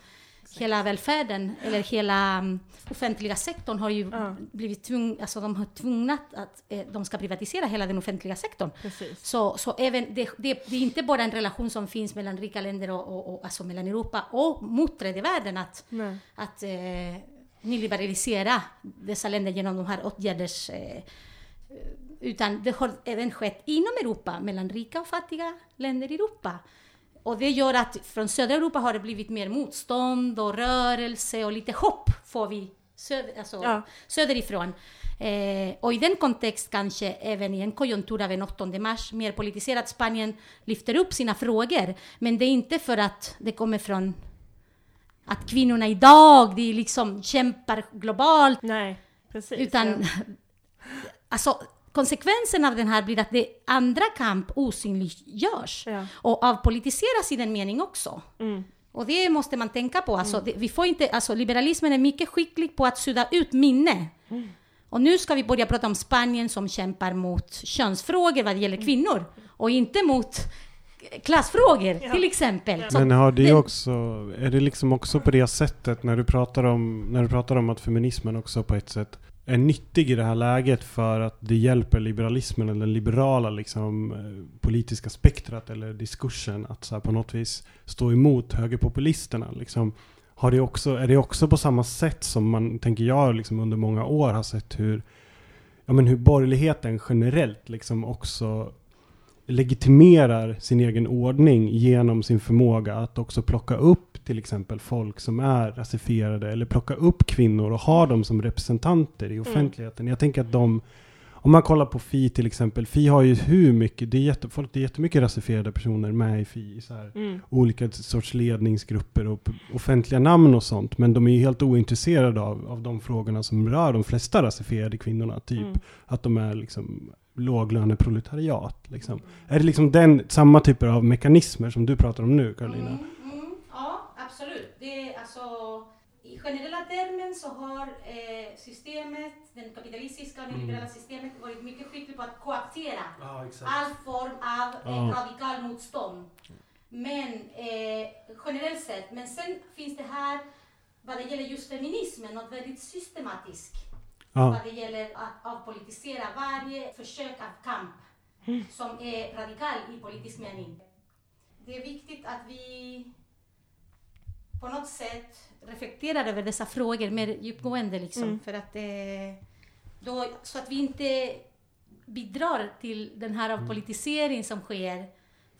hela välfärden eller hela mm, offentliga sektorn har ju Ja. blivit tvung, alltså de har tvungat att eh, de ska privatisera hela den offentliga sektorn. Precis. Så, så även det, det, det är inte bara en relation som finns mellan rika länder och, och, och alltså mellan Europa och mot tredje världen att, Nej. att eh, nyliberalisera dessa länder genom de här åtgärders... Eh, utan det har även skett inom Europa, mellan rika och fattiga länder i Europa. Och det gör att från södra Europa har det blivit mer motstånd och rörelse och lite hopp får vi söder, alltså Ja. söderifrån. Eh, och i den kontext kanske även i en konjunktur av en 8 mars, mer politiserat Spanien lyfter upp sina frågor. Men det är inte för att det kommer från att kvinnorna idag, de liksom kämpar globalt, Nej, precis. utan ja. alltså konsekvensen av den här blir att det andra kamp osynliggörs Ja. och avpolitiseras i den mening också. Mm. Och det måste man tänka på. Alltså, det, vi får inte, alltså, liberalismen är mycket skicklig på att sudda ut minne. Och nu ska vi börja prata om Spanien som kämpar mot könsfrågor vad det gäller kvinnor och inte mot klassfrågor till exempel. Så- Men har det men- också, är det liksom också på det sättet när du pratar om, när du pratar om att feminismen också på ett sätt är nyttig i det här läget för att det hjälper liberalismen eller den liberala liksom, eh, politiska spektrat eller diskursen att så här, på något vis stå emot högerpopulisterna. Liksom. Har det också, är det också på samma sätt som man, tänker jag, liksom under många år har sett hur, ja, men hur borgerligheten generellt liksom också legitimerar sin egen ordning genom sin förmåga att också plocka upp till exempel folk som är rasifierade eller plocka upp kvinnor och ha dem som representanter i offentligheten. Jag tänker att de, om man kollar på Fi till exempel, Fi har ju hur mycket, det är, jätte, folk, det är jättemycket rasifierade personer med i Fi. Så här, Mm. olika sorts ledningsgrupper och offentliga namn och sånt. Men de är ju helt ointresserade av, av de frågorna som rör de flesta rasifierade kvinnorna. Typ Mm. att de är liksom låglöneproletariat. Liksom. Är det liksom den, samma typer av mekanismer som du pratar om nu, Karolina? Mm, mm, absolut. Det är alltså, I generella termer så har eh, systemet, det kapitalistiska och nyliberala systemet varit mycket skickligt på att koaptera Ja, exakt. all form av eh, radikal motstånd. Men eh, generellt sett, men sen finns det här vad det gäller just feminismen något väldigt systematiskt Ja, vad det gäller att avpolitisera varje försök av kamp som är radikal i politisk mening. Det är viktigt att vi på något sätt reflekterar över dessa frågor mer djupgående liksom, Mm. för att eh, då, så att vi inte bidrar till den här avpolitisering som sker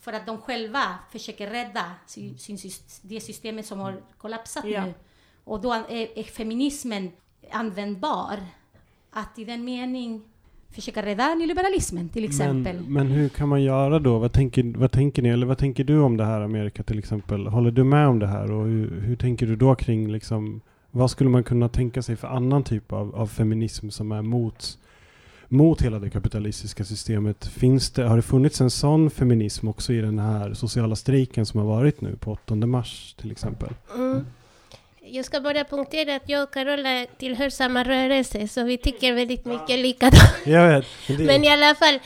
för att de själva försöker rädda sin, sin, det systemet som har kollapsat Ja. nu. Och då är, är feminismen användbar att i den mening försöka rädda nyliberalismen till exempel. men, men hur kan man göra då? Vad tänker, vad tänker ni? Eller vad tänker du om det här Amerika till exempel? Håller du med om det här? Och hur, hur tänker du då kring liksom, vad skulle man kunna tänka sig för annan typ av, av feminism som är mot, mot hela det kapitalistiska systemet? Finns det, har det funnits en sån feminism också i den här sociala strejken som har varit nu på 8 mars till exempel? Mm. Jag ska bara punktera att jag och Carola tillhör samma rörelse, så vi tycker väldigt mycket likadant. Jag vet. men det- Men i alla fall,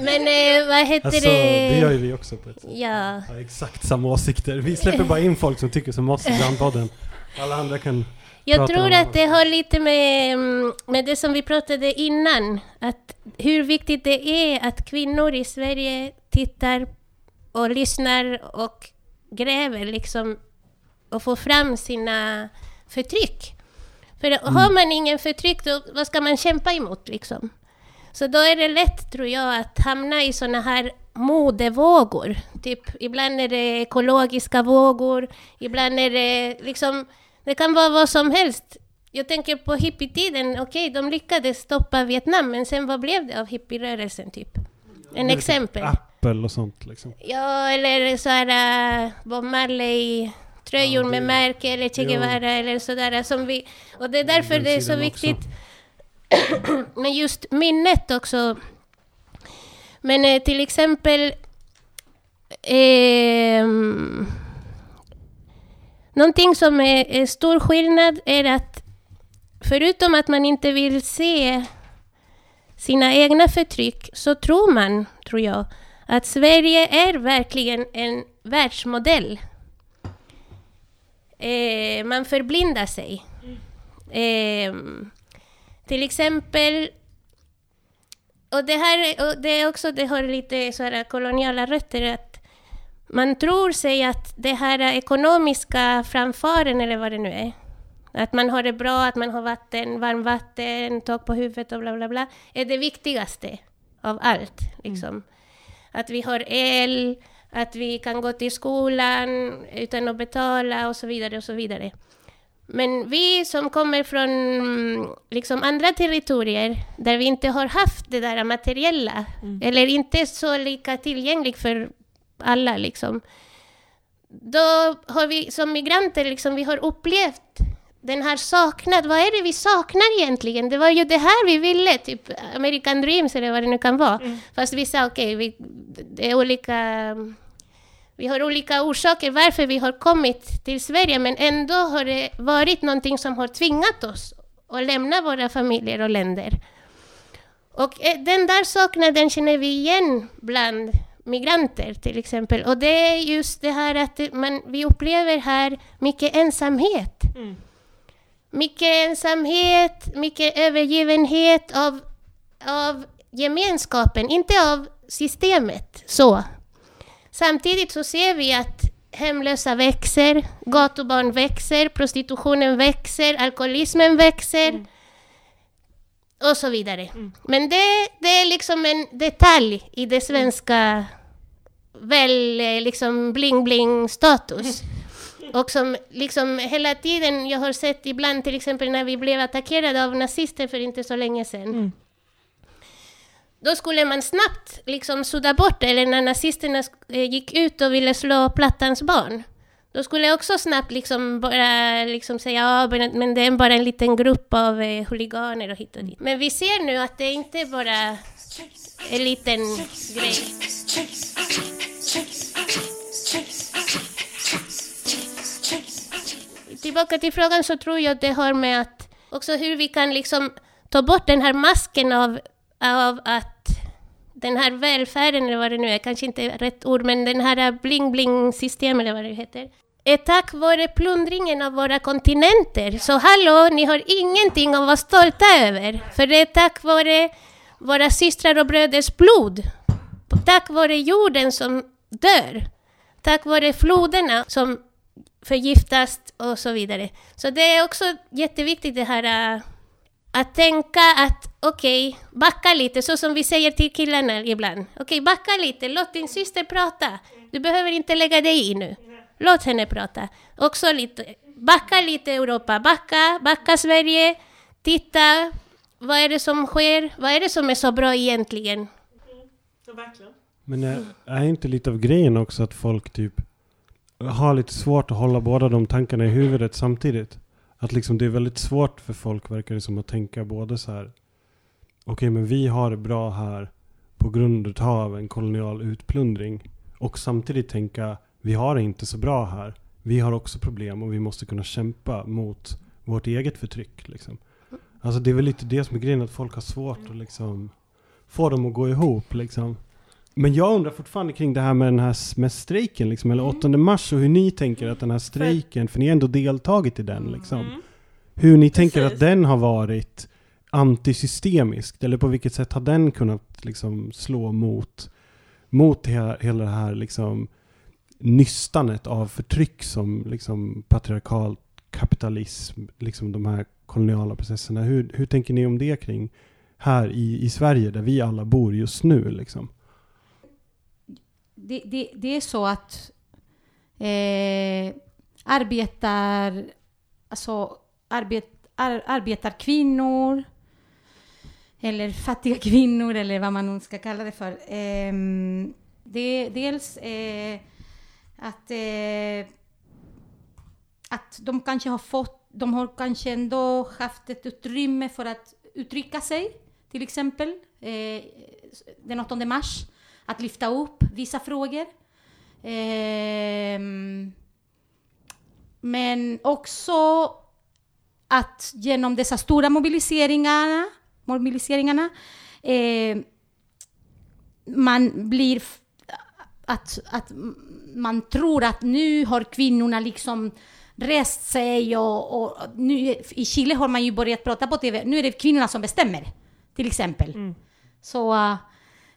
Men eh, vad heter Alltså, det? det gör ju vi också på ett sätt. Ja. Har exakt samma åsikter. Vi släpper bara in folk som tycker som oss i Brandpodden. Alla andra kan... Jag tror att det har lite med, mm, med det som vi pratade innan. Att hur viktigt det är att kvinnor i Sverige tittar och lyssnar och gräver liksom och får fram sina förtryck. För har man ingen förtryck, då, vad ska man kämpa emot liksom? Så då är det lätt, tror jag, att hamna i såna här modevågor. Typ, ibland är det ekologiska vågor, ibland är det liksom... Det kan vara vad som helst. Jag tänker på hippietiden, okej, de lyckades stoppa Vietnam, men sen vad blev det av hippierörelsen, typ? En exempel. Apple och sånt liksom. Ja, eller så här uh, Bob Marley tröjor med märke eller Che. Guevara eller sådär som vi... Och det är därför det är så viktigt. Men just minnet också. Men eh, till exempel... ehm, någonting som är, är stor skillnad är att förutom att man inte vill se sina egna förtryck så tror man, tror jag, att Sverige är verkligen en världsmodell. Eh, man förblindar sig. Eh, till exempel, och det här och det är också, det har lite så här koloniala rötter, att man tror sig att det här ekonomiska framfaren, eller vad det nu är, att man har det bra, att man har vatten, varmvatten, tak på huvudet och bla bla bla, är det viktigaste av allt. Liksom. Att vi har el, att vi kan gå till skolan utan att betala och så vidare och så vidare. Men vi som kommer från mm, liksom andra territorier där vi inte har haft det där materiella eller inte så lika tillgängligt för alla liksom. Då har vi som migranter liksom, vi har upplevt den här saknad. Vad är det vi saknar egentligen? Det var ju det här vi ville, typ American Dreams eller vad det nu kan vara. Fast vi sa okej, vi, det är olika vi har olika orsaker varför vi har kommit till Sverige, men ändå har det varit någonting som har tvingat oss att lämna våra familjer och länder. Och eh, den där saknaden känner vi igen bland migranter till exempel. Och det är just det här att man, vi upplever här mycket ensamhet. Mycket ensamhet, mycket övergivenhet av, av gemenskapen, inte av systemet. Så. Samtidigt så ser vi att hemlösa växer, gatubarn växer, prostitutionen växer, alkoholismen växer och så vidare. Men det, det är liksom en detalj i det svenska väl eh, liksom bling-bling-status. Och som liksom hela tiden, jag har sett ibland till exempel när vi blev attackerade av nazister för inte så länge sedan. Då skulle man snabbt liksom sudda bort det, eller när nazisterna eh, gick ut och ville slå Plattans barn. Då skulle jag också snabbt liksom bara liksom säga ja, men det är bara en liten grupp av eh, huliganer och hit och dit. Men vi ser nu att det inte bara är en liten grej. Tillbaka till frågan så tror jag att det har med att också hur vi kan liksom ta bort den här masken av, av att den här välfärden, eller vad det nu är, kanske inte är rätt ord, men den här bling-bling-system, eller vad det heter, är tack vare plundringen av våra kontinenter. Så hallå, ni har ingenting att vara stolta över, för det är tack vare våra systrar och bröders blod. Tack vare jorden som dör. Tack vare floderna som förgiftas och så vidare. Så det är också jätteviktigt det här äh, att tänka att okej, backa lite, så som vi säger till killarna ibland. Okej, backa lite, låt din syster prata. Du behöver inte lägga dig i nu. Låt henne prata. Också lite, backa lite Europa, backa, backa Sverige. Titta, vad är det som sker? Vad är det som är så bra egentligen? Men är, är inte lite av grejen också att folk typ har lite svårt att hålla båda de tankarna i huvudet samtidigt? Att liksom det är väldigt svårt för folk verkar det som att tänka både så här. Okej, men vi har det bra här på grund av en kolonial utplundring. Och samtidigt tänka, vi har det inte så bra här. Vi har också problem och vi måste kunna kämpa mot vårt eget förtryck. Liksom. Alltså det är väl lite det som är grejen, att folk har svårt att liksom få dem att gå ihop liksom. Men jag undrar fortfarande kring det här med den här med strejken liksom, eller 8 mars och hur ni tänker att den här strejken, för ni har ändå deltagit i den liksom. Mm. Hur ni tänker Precis. att den har varit antisystemisk, eller på vilket sätt har den kunnat liksom slå mot, mot hela, hela det här liksom nystanet av förtryck som liksom patriarkal kapitalism, liksom de här koloniala processerna. Hur, hur tänker ni om det kring här i, i Sverige där vi alla bor just nu liksom? Det, det, det är så att eh, arbetar, alltså arbet, ar, arbetarkvinnor eller fattiga kvinnor eller vad man nu ska kalla det för. Eh, det dels eh, att, eh, att de kanske har fått, de har kanske ändå haft ett utrymme för att uttrycka sig, till exempel eh, den 8 mars, att lyfta upp vissa frågor. Ehm, men också att genom dessa stora mobiliseringarna, mobiliseringarna eh, man blir att, att man tror att nu har kvinnorna liksom rest sig och, och nu, i Chile har man ju börjat prata på TV, nu är det kvinnorna som bestämmer, till exempel. Så uh,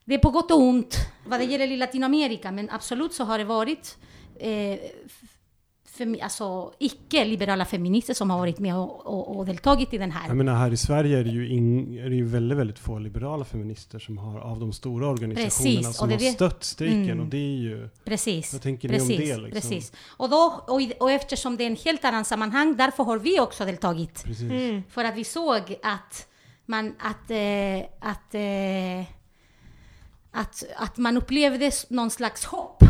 det är på gott och ont vad det gäller i Latinamerika, men absolut så har det varit eh, femi- alltså, icke-liberala feminister som har varit med och, och, och deltagit i den här. Jag menar här i Sverige är det ju, ing, är det ju väldigt, väldigt få liberala feminister som har, av de stora organisationerna, Precis, och som det har det- stött strejken Mm. och det är ju... Precis. Vad tänker ni om precis, det, liksom? Precis. Och, då, och, och eftersom det är en helt annan sammanhang, därför har vi också deltagit. Precis. Mm. För att vi såg att man, att, eh, att, eh, att, att man upplevde någon slags hopp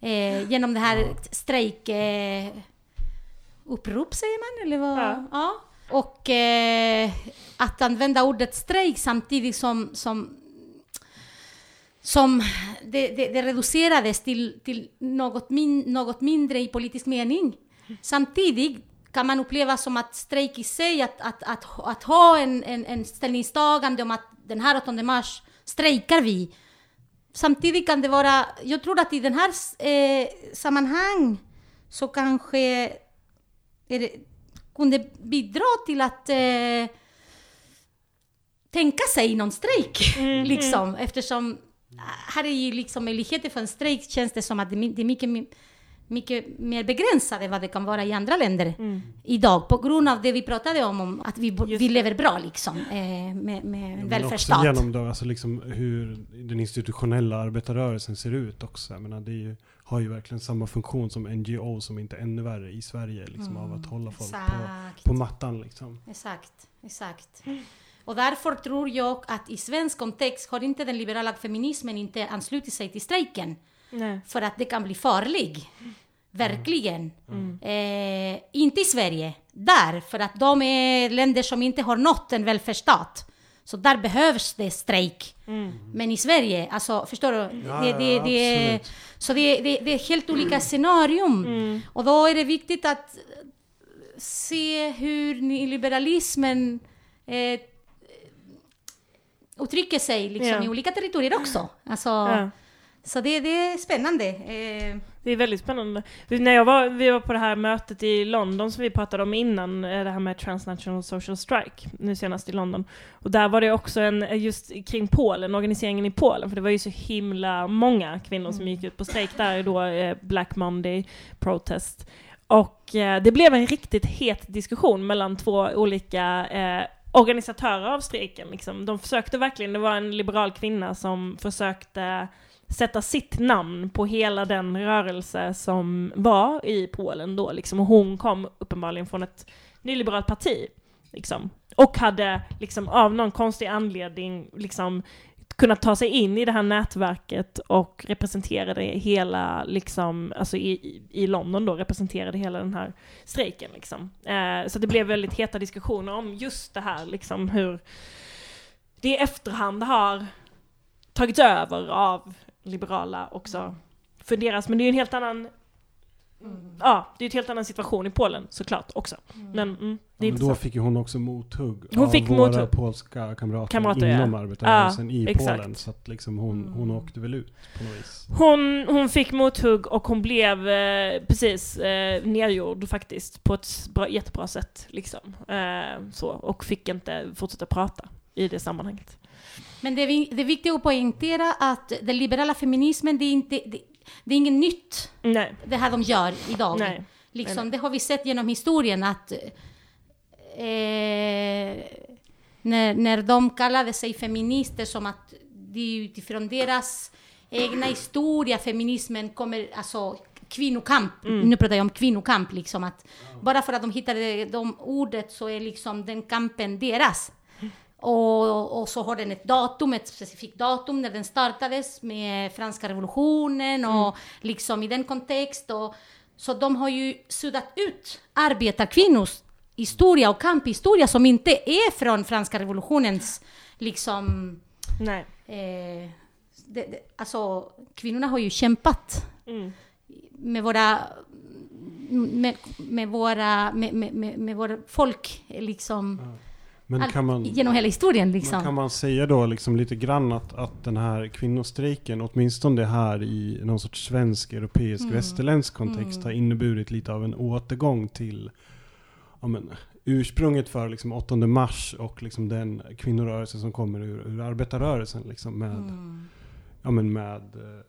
eh, genom det här strejk... Eh, upprop säger man, eller vad? Ja. Ja. Och eh, att använda ordet strejk samtidigt som, som som det, det, det reducerades till, till något, min, något mindre i politisk mening. Samtidigt kan man uppleva som att strejk i sig, att, att, att, att ha en, en, en ställningstagande om att den här 8 mars strejkar vi. Samtidigt kan det vara, jag tror att i den här eh, sammanhang så kanske är det, kunde bidra till att eh, tänka sig någon strejk. liksom, eftersom här är ju liksom möjligheter för en strejk känns det som att det är det är mycket, mycket mer begränsat än vad det kan vara i andra länder idag. På grund av det vi pratade om, om att vi, vi lever bra liksom, eh, med, med en Men också välfärdsstat. genom då, alltså liksom hur den institutionella arbetarrörelsen ser ut också. Jag menar, det är ju, har ju verkligen samma funktion som NGO som inte är ännu värre i Sverige. Liksom, av att hålla folk på, på mattan liksom. Exakt, exakt. Och därför tror jag att i svensk kontext har inte den liberala feminismen inte anslutit sig till strejken. Nej. För att det kan bli farlig. Verkligen. Eh, inte i Sverige. Där, för att de är länder som inte har nått en välfärdsstat. Så där behövs det strejk. Men i Sverige, alltså förstår du? Ja, det, det, ja, det, så det, är helt olika scenarium. Och då är det viktigt att se hur nyliberalismen eh, uttrycker sig liksom, Ja. i olika territorier också. Alltså. Så det, det är spännande. Eh, Det är väldigt spännande. När jag var, vi var på det här mötet i London som vi pratade om innan, eh, det här med Transnational Social Strike, nu senast i London. Och där var det också en, eh, just kring Polen, organiseringen i Polen, för det var ju så himla många kvinnor som gick ut på strejk där då, eh, Black Monday Protest. Och eh, det blev en riktigt het diskussion mellan två olika organisatörer av strejken. Liksom. De försökte verkligen, det var en liberal kvinna som försökte sätta sitt namn på hela den rörelse som var i Polen då. Liksom. Och hon kom uppenbarligen från ett nyliberalt parti. Liksom. Och hade liksom, av någon konstig anledning liksom, kunnat ta sig in i det här nätverket och representerade hela, liksom, alltså i, i- London då, representerade hela den här strejken. Liksom. Eh, så det blev väldigt heta diskussioner om just det här, liksom hur det i efterhand har tagits över av liberala också funderas. Men det är ju en helt annan Ja, det är ju en helt annan situation i Polen såklart också. Men mm, det är Ja, men då fick ju hon också mothugg Hon av fick våra mothugg. polska kamrater, Kamrater, ja. inom arbetarrörelsen Ja, i exakt. Polen. Så att liksom hon, hon åkte väl ut på något vis. Hon, hon fick mothugg och hon blev eh, precis eh, nedgjord faktiskt på ett bra, jättebra sätt. Liksom. Eh, så, och fick inte fortsätta prata i det sammanhanget. Men det är, det är viktigt att poängtera att den liberala feminismen, det är, inte, det, det är inget nytt, Nej, det här de gör idag. nej. Liksom, det har vi sett genom historien att eh, när, när de kallade sig feminister som att det är utifrån deras egna historia feminismen kommer, alltså kvinnokamp, nu pratar jag om kvinnokamp liksom att bara för att de hittade de ordet så är liksom den kampen deras. Och, och så har den ett datum, ett specifikt datum när den startades med franska revolutionen och liksom i den kontext. Och, så de har ju suddat ut arbetarkvinnors historia och kamphistoria som inte är från franska revolutionens liksom... nej. Eh, det, det, alltså kvinnorna har ju kämpat Mm. med våra med, med våra med, med, med, med våra folk liksom Men all, kan man, genom hela historien liksom. kan man säga då liksom lite grann att, att den här kvinnostrejken, åtminstone här i någon sorts svensk, europeisk, Mm. västerländsk kontext har inneburit lite av en återgång till ja, men, ursprunget för liksom 8 mars och liksom den kvinnorörelse som kommer ur, ur arbetarrörelsen. Liksom med, Mm. ja, men med, eh,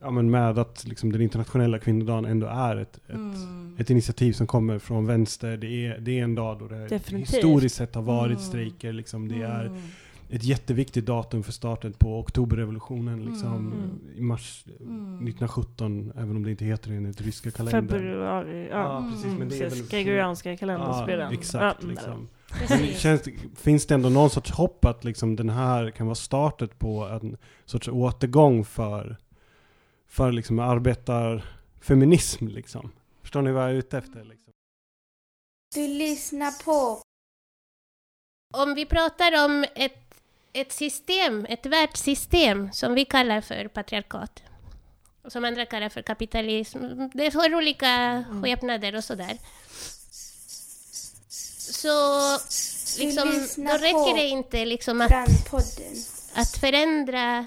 ja, men med att liksom den internationella kvinnodagen ändå är ett, ett, Mm. ett initiativ som kommer från vänster. Det är, det är en dag då det Definitivt. historiskt sett har varit Mm. strejker. Liksom. Det är Mm. ett jätteviktigt datum för starten på oktoberrevolutionen liksom, Mm. i mars Mm. 1917, även om det inte heter det enligt ryska kalendern. Februari, ja. Ja, precis. Men det är Precis, väl... Gregorianska kalendern Ja, spelar exakt. Ja, Liksom. Känns, finns det ändå någon sorts hopp att liksom den här kan vara startet på en sorts återgång för, för liksom arbetarfeminism? Liksom? Förstår ni vad jag är ute efter? Liksom? Du lyssnar på Om vi pratar om ett, ett system, ett världssystem som vi kallar för patriarkat, och som andra kallar för kapitalism, det har olika skepnader och sådär. Så liksom, då räcker det inte liksom att, att förändra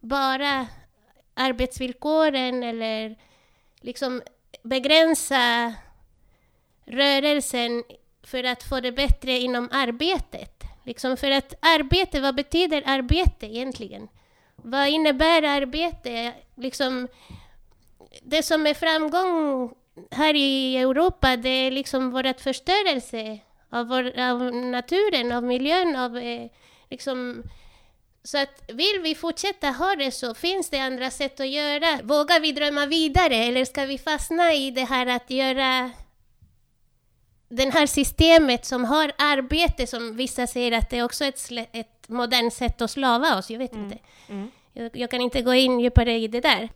bara arbetsvillkoren eller liksom begränsa rörelsen för att få det bättre inom arbetet. Liksom för att arbete, vad betyder arbete egentligen? Vad innebär arbete? Liksom, det som är framgång här i Europa, det är liksom vårt förstörelse av, vår, av naturen, av miljön, av eh, liksom så att vill vi fortsätta ha det så finns det andra sätt att göra. Vågar vi drömma vidare eller ska vi fastna i det här att göra det här systemet som har arbete som vissa säger att det är också ett, ett modernt sätt att slava oss, jag vet inte. Mm. Jag, jag kan inte gå in djupare i det där.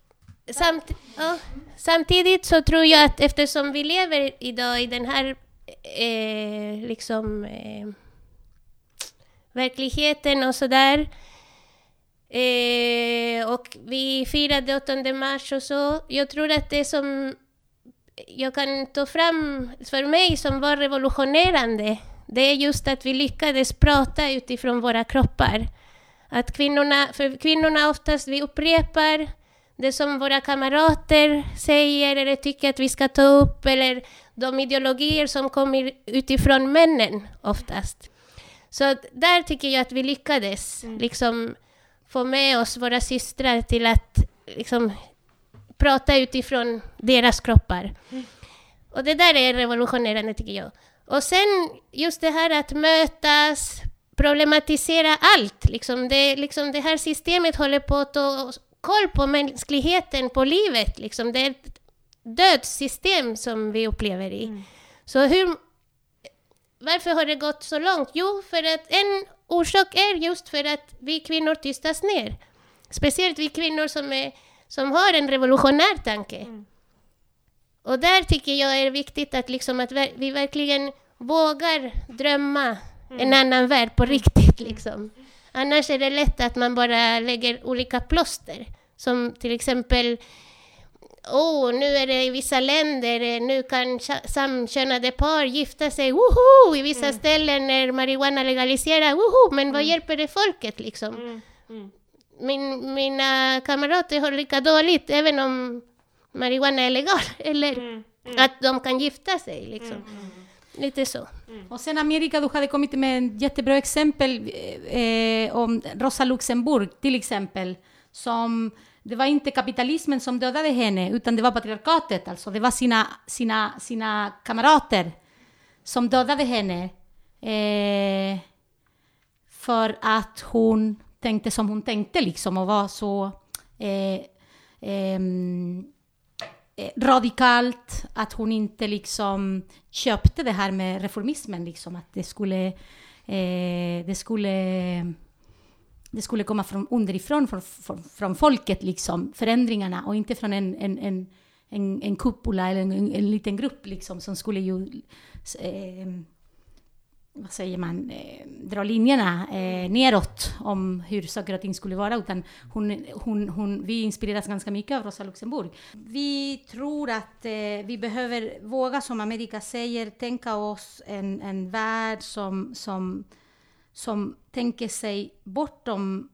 Samt, ja, samtidigt så tror jag att eftersom vi lever idag i den här eh, liksom eh, verkligheten och sådär eh, och vi firade 8 mars och så. Jag tror att det som jag kan ta fram för mig som var revolutionerande, det är just att vi lyckades prata utifrån våra kroppar. Att kvinnorna, för kvinnorna oftast, vi upprepar det som våra kamrater säger eller tycker att vi ska ta upp, eller de ideologier som kommer utifrån männen oftast. Så där tycker jag att vi lyckades liksom få med oss våra systrar till att liksom prata utifrån deras kroppar. Och det där är revolutionerande tycker jag. Och sen just det här att mötas, problematisera allt. Liksom det, liksom det här systemet håller på att ta koll på mänskligheten, på livet. Liksom. Det är ett dödssystem som vi upplever i. Så hur, varför har det gått så långt? Jo, för att en orsak är just för att vi kvinnor tystas ner. Speciellt vi kvinnor som, är, som har en revolutionär tanke. Och där tycker jag är viktigt att, liksom att vi verkligen vågar drömma en annan värld på riktigt. Liksom. Annars är det lätt att man bara lägger olika plåster. Som till exempel oh, nu är det i vissa länder, eh, nu kan samkönade par gifta sig, woho! I vissa ställen är marijuana legaliserad, woho! Men vad hjälper det folket liksom? Mm. Mm. Min, mina kamrater har lika dåligt, även om marijuana är legal. Eller Mm. att de kan gifta sig liksom. Lite så. Och sen Amerika, du hade kommit med en jättebra exempel eh, om Rosa Luxemburg till exempel. Som, det var inte kapitalismen som dödade henne, utan det var patriarkatet. Alltså det var sina, sina, sina kamrater som dödade henne. Eh, för att hon tänkte som hon tänkte liksom och var så eh, ehm, eh, radikalt att hon inte liksom köpte det här med reformismen liksom att det skulle eh, det skulle det skulle komma från underifrån från, från, från folket liksom förändringarna och inte från en, en, en, en, en kupola eller en, en, en liten grupp liksom som skulle ju eh, vad säger man, eh, dra linjerna eh, neråt om hur saker och ting skulle vara. Utan hon, hon, hon, vi inspireras ganska mycket av Rosa Luxemburg. Vi tror att eh, vi behöver våga, som Amerika säger, tänka oss en, en värld som, som, som tänker sig bortom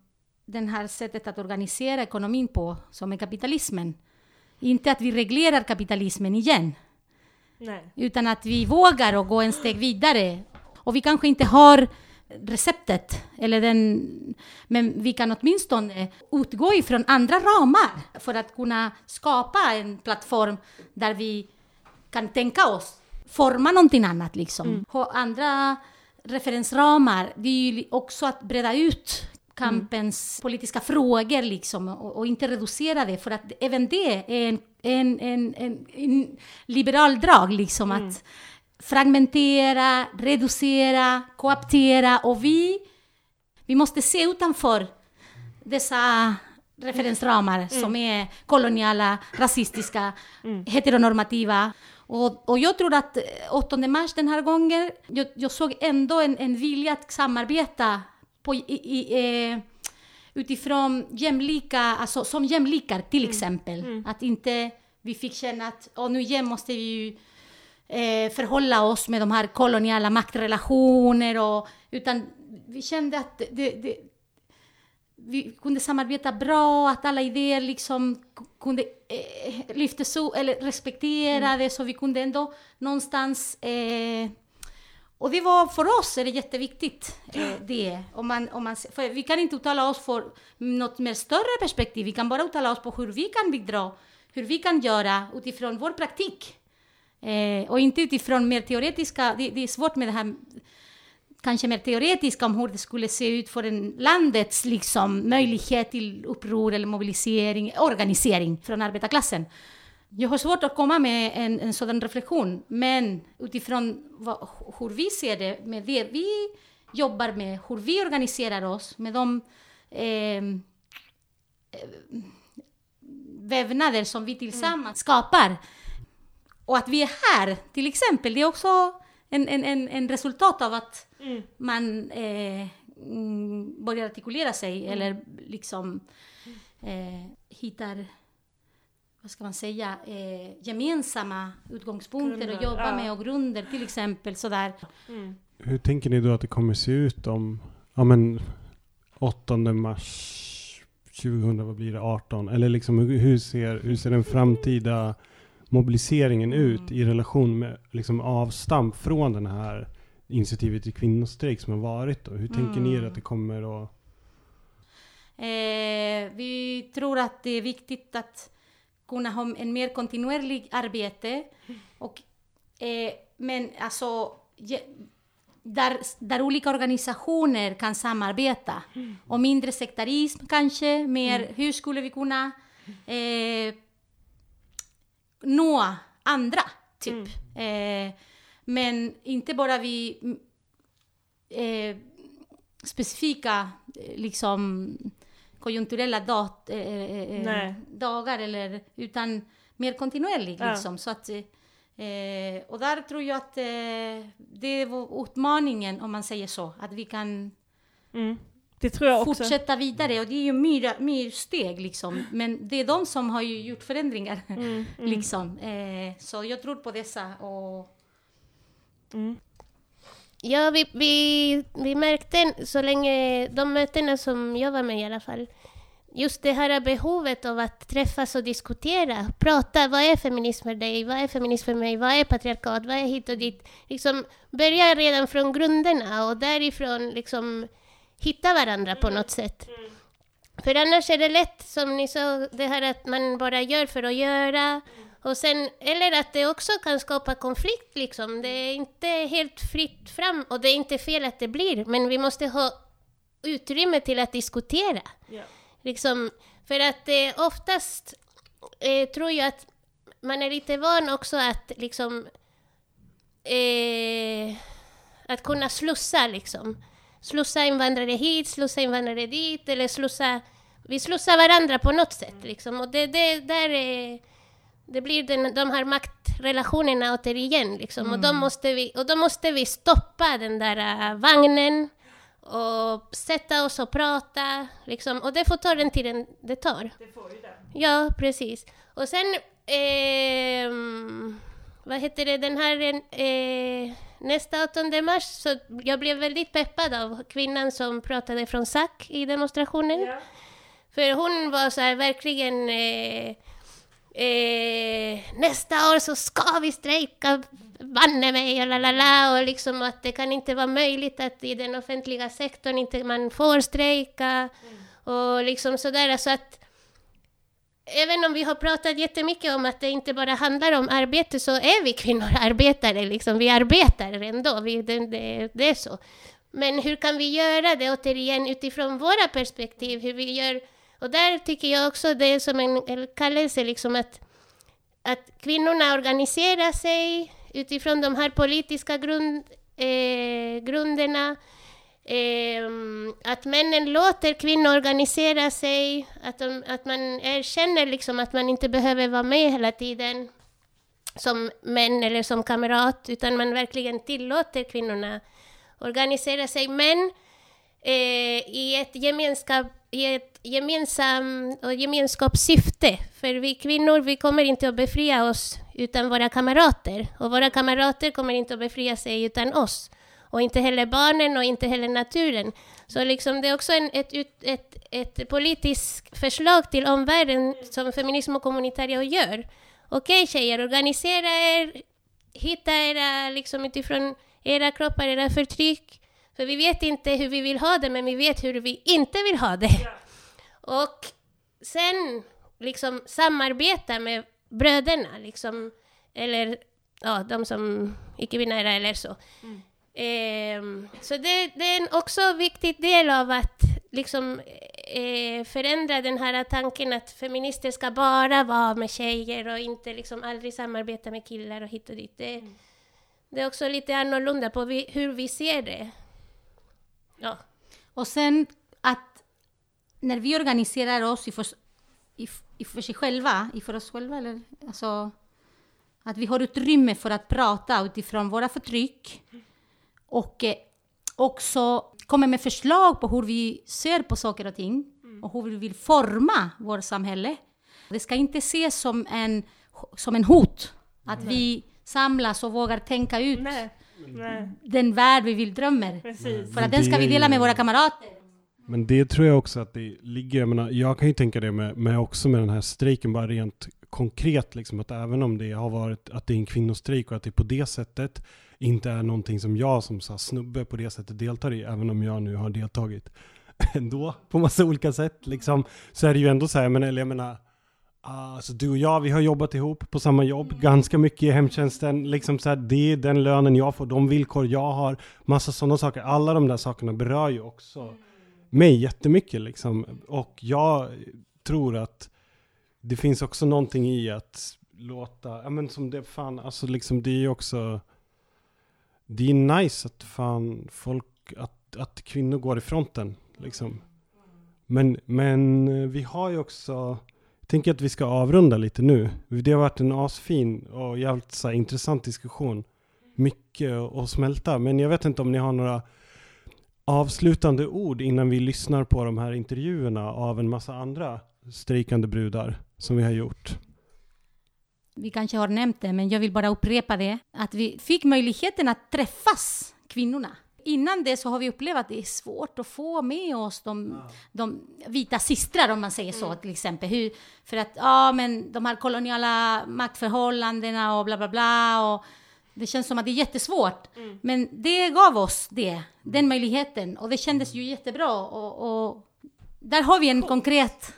det här sättet att organisera ekonomin på, som är kapitalismen. Inte att vi reglerar kapitalismen igen, Nej. utan att vi vågar och gå en steg vidare. Och vi kanske inte har receptet, eller den, men vi kan åtminstone utgå ifrån andra ramar för att kunna skapa en plattform där vi kan tänka oss forma någonting annat. Liksom. Ha andra referensramar, det är ju också att breda ut kampens politiska frågor liksom, och, och inte reducera det, för att även det är en, en, en, en, liberal drag, liksom, att fragmentera, reducera, koaptera och vi, vi måste se utanför dessa referensramar som är koloniala, rasistiska, heteronormativa. Och, och jag tror att eh, 8 mars den här gången, jag, jag såg ändå en, en vilja att samarbeta på, i, i, eh, utifrån jämlika, alltså som jämlikar till exempel. Att inte vi fick känna att oh, nu igen måste vi ju eh, förhålla oss med de här koloniala maktrelationer och utan vi kände att det, det, vi kunde samarbeta bra, att alla idéer liksom kunde eh, lyftas upp eller respekterades så vi kunde ändå någonstans eh, och det var för oss är det jätteviktigt eh, det. Om man, om man, för vi kan inte uttala oss för något mer större perspektiv, vi kan bara uttala oss på hur vi kan bidra, hur vi kan göra utifrån vår praktik. Eh, och inte utifrån mer teoretiska, det, det är svårt med det här kanske mer teoretiska om hur det skulle se ut för en landets liksom, möjlighet till uppror eller mobilisering, organisering från arbetarklassen. Jag har svårt att komma med en, en sådan reflektion, men utifrån vad, hur vi ser det, med det vi jobbar med, hur vi organiserar oss, med de eh, vävnader som vi tillsammans skapar. Och att vi är här, till exempel, det är också en, en, en, en resultat av att man eh, mm, börjar artikulera sig eller liksom eh, hittar, vad ska man säga, eh, gemensamma utgångspunkter Grunder, och jobbar ja. med och grunder till exempel sådär. Hur tänker ni då att det kommer se ut om, ja men 8 mars 2000, vad blir det, 18? Eller liksom hur, hur, ser, hur ser den framtida mobiliseringen ut i relation med liksom avstamp från den här initiativet till kvinnostrejk som har varit då? Hur tänker ni er att det kommer att... Eh, vi tror att det är viktigt att kunna ha en mer kontinuerlig arbete. Och, eh, men alltså, där, där olika organisationer kan samarbeta. Och mindre sektarism kanske, mer hur skulle vi kunna eh, nå andra, typ. Eh, men inte bara vi mm, eh, specifika eh, liksom konjunkturella dat, eh, eh, Nej. dagar eller utan mer kontinuerlig Ja. liksom. Så att, eh, och där tror jag att eh, det är utmaningen om man säger så, att vi kan Mm. Det tror jag också. fortsätta vidare. Och det är ju myra, myrsteg liksom. Men det är de som har ju gjort förändringar. Mm, mm, liksom. Eh, så jag tror på dessa. Och mm. Ja, vi, vi, vi märkte så länge, de mötena som jag var med i alla fall, just det här behovet av att träffas och diskutera, prata, vad är feminism för dig, vad är feminism för mig, vad är patriarkat, vad är hit och dit, liksom börja redan från grunderna och därifrån liksom hitta varandra på något sätt. För annars är det lätt, som ni sa, det här att man bara gör för att göra, och sen, eller att det också kan skapa konflikt liksom. Det är inte helt fritt fram och det är inte fel att det blir, men vi måste ha utrymme till att diskutera. Ja. Liksom, för att eh, oftast eh, tror jag att man är lite van också att liksom eh, att kunna slussa liksom. Slussa invandrare hit, slussa invandrare dit eller slussa... Vi slussar varandra på något sätt liksom. Och det, det, där är, det blir den, de här maktrelationerna återigen liksom. Och, då måste vi, och då måste vi stoppa den där äh, vagnen och sätta oss och prata liksom. Och det får ta den tiden det tar. Det får ju det. Ja, precis. Och sen, ehm, vad heter det, den här eh, nästa 8 mars, så jag blev väldigt peppad av kvinnan som pratade från SAC i demonstrationen. Ja. För hon var så här verkligen eh, eh, nästa år så ska vi strejka, banne mig, och lalala, och liksom att det kan inte vara möjligt att i den offentliga sektorn inte man får strejka och liksom sådär. Så att även om vi har pratat jättemycket om att det inte bara handlar om arbete så är vi kvinnor arbetare, liksom. vi arbetar ändå, vi, det, det, det är så. Men hur kan vi göra det återigen utifrån våra perspektiv, hur vi gör och där tycker jag också det är som en, en kallelse, liksom att, att kvinnorna organiserar sig utifrån de här politiska grund, eh, grunderna. Eh, att männen låter kvinnor organisera sig, att, de, att man erkänner liksom att man inte behöver vara med hela tiden som män eller som kamrat, utan man verkligen tillåter kvinnorna organisera sig. Men eh, i ett gemenskap i ett gemensamt och gemenskapssyfte. För vi kvinnor, vi kommer inte att befria oss utan våra kamrater. Och våra kamrater kommer inte att befria sig utan oss. Och inte heller barnen och inte heller naturen. Så liksom det är också en, ett, ett, ett, politiskt förslag till omvärlden som Feminism och Kommunitario gör. Okej tjejer, organisera er, hitta era, liksom utifrån era kroppar, era förtryck. För vi vet inte hur vi vill ha det, men vi vet hur vi inte vill ha det. Och sen liksom samarbeta med bröderna, liksom, eller ja, de som icke-binära eller så. Ehm, så det, det är en också viktig del av att liksom, eh, förändra den här tanken att feminister ska bara vara med tjejer och inte liksom aldrig samarbeta med killar och hit och dit. Det, det är också lite annorlunda på vi, hur vi ser det. Ja. Och sen att när vi organiserar oss i för, i, i för sig själva, i för oss själva, eller alltså att vi har utrymme för att prata utifrån våra förtryck och eh, också kommer med förslag på hur vi ser på saker och ting och hur vi vill forma vårt samhälle. Det ska inte ses som en, som en hot, att vi samlas och vågar tänka ut Nej. Nej, den värld vi vill drömmer. precis. För att den ska vi dela med våra kamrater. Men det tror jag också att det ligger, jag menar, jag kan ju tänka det med, med också med den här strejken, bara rent konkret liksom, att även om det har varit, att det är en kvinnostrejk och att det på det sättet inte är någonting som jag som så snubbe på det sättet deltar i, även om jag nu har deltagit ändå på massa olika sätt liksom, så är det ju ändå så här, men eller jag menar, Alltså du och jag, vi har jobbat ihop på samma jobb ganska mycket i hemtjänsten. Liksom så här, det är den lönen jag får, de villkor jag har, massa sådana saker. Alla de där sakerna berör ju också mig jättemycket liksom. Och jag tror att det finns också någonting i att låta, ja men som det fan, alltså liksom det är ju också, det är nice att fan folk, att, att kvinnor går i fronten liksom. Men, men eh, vi har ju också, jag tänker att vi ska avrunda lite nu. Det har varit en asfin och jävligt så här, intressant diskussion. Mycket att smälta, men jag vet inte om ni har några avslutande ord innan vi lyssnar på de här intervjuerna av en massa andra strejkande brudar som vi har gjort? Vi kanske har nämnt det, men jag vill bara upprepa det. Att vi fick möjligheten att träffas, kvinnorna. Innan det så har vi upplevt att det är svårt att få med oss de, de vita systrar, om man säger så, till exempel. Hur, för att, ja, men de här koloniala maktförhållandena och bla, bla, bla. Och det känns som att det är jättesvårt. Men det gav oss det, den möjligheten. Och det kändes ju jättebra. Och, och där har vi en konkret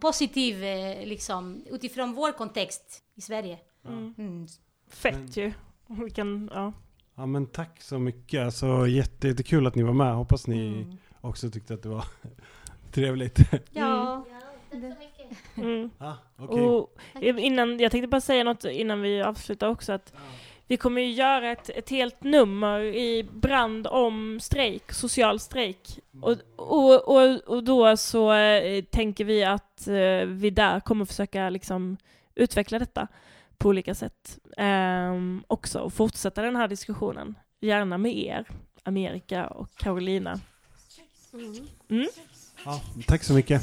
positiv, eh, liksom, utifrån vår kontext i Sverige. Mm. Fett ju. Vilken, ja. Ja men tack så mycket. Alltså jätte, jättekul att ni var med. Hoppas ni också tyckte att det var trevligt. Ja. Mm. ah, okej. Och innan, jag tänkte bara säga något innan vi avslutar också att vi kommer ju göra ett, ett helt nummer i brand om strejk, social strejk. Och, och, och, och då så eh, tänker vi att eh, vi där kommer försöka liksom utveckla detta på olika sätt ehm, också och fortsätta den här diskussionen. Gärna med er, Amerika och Carolina. Mm. Ja, tack så mycket.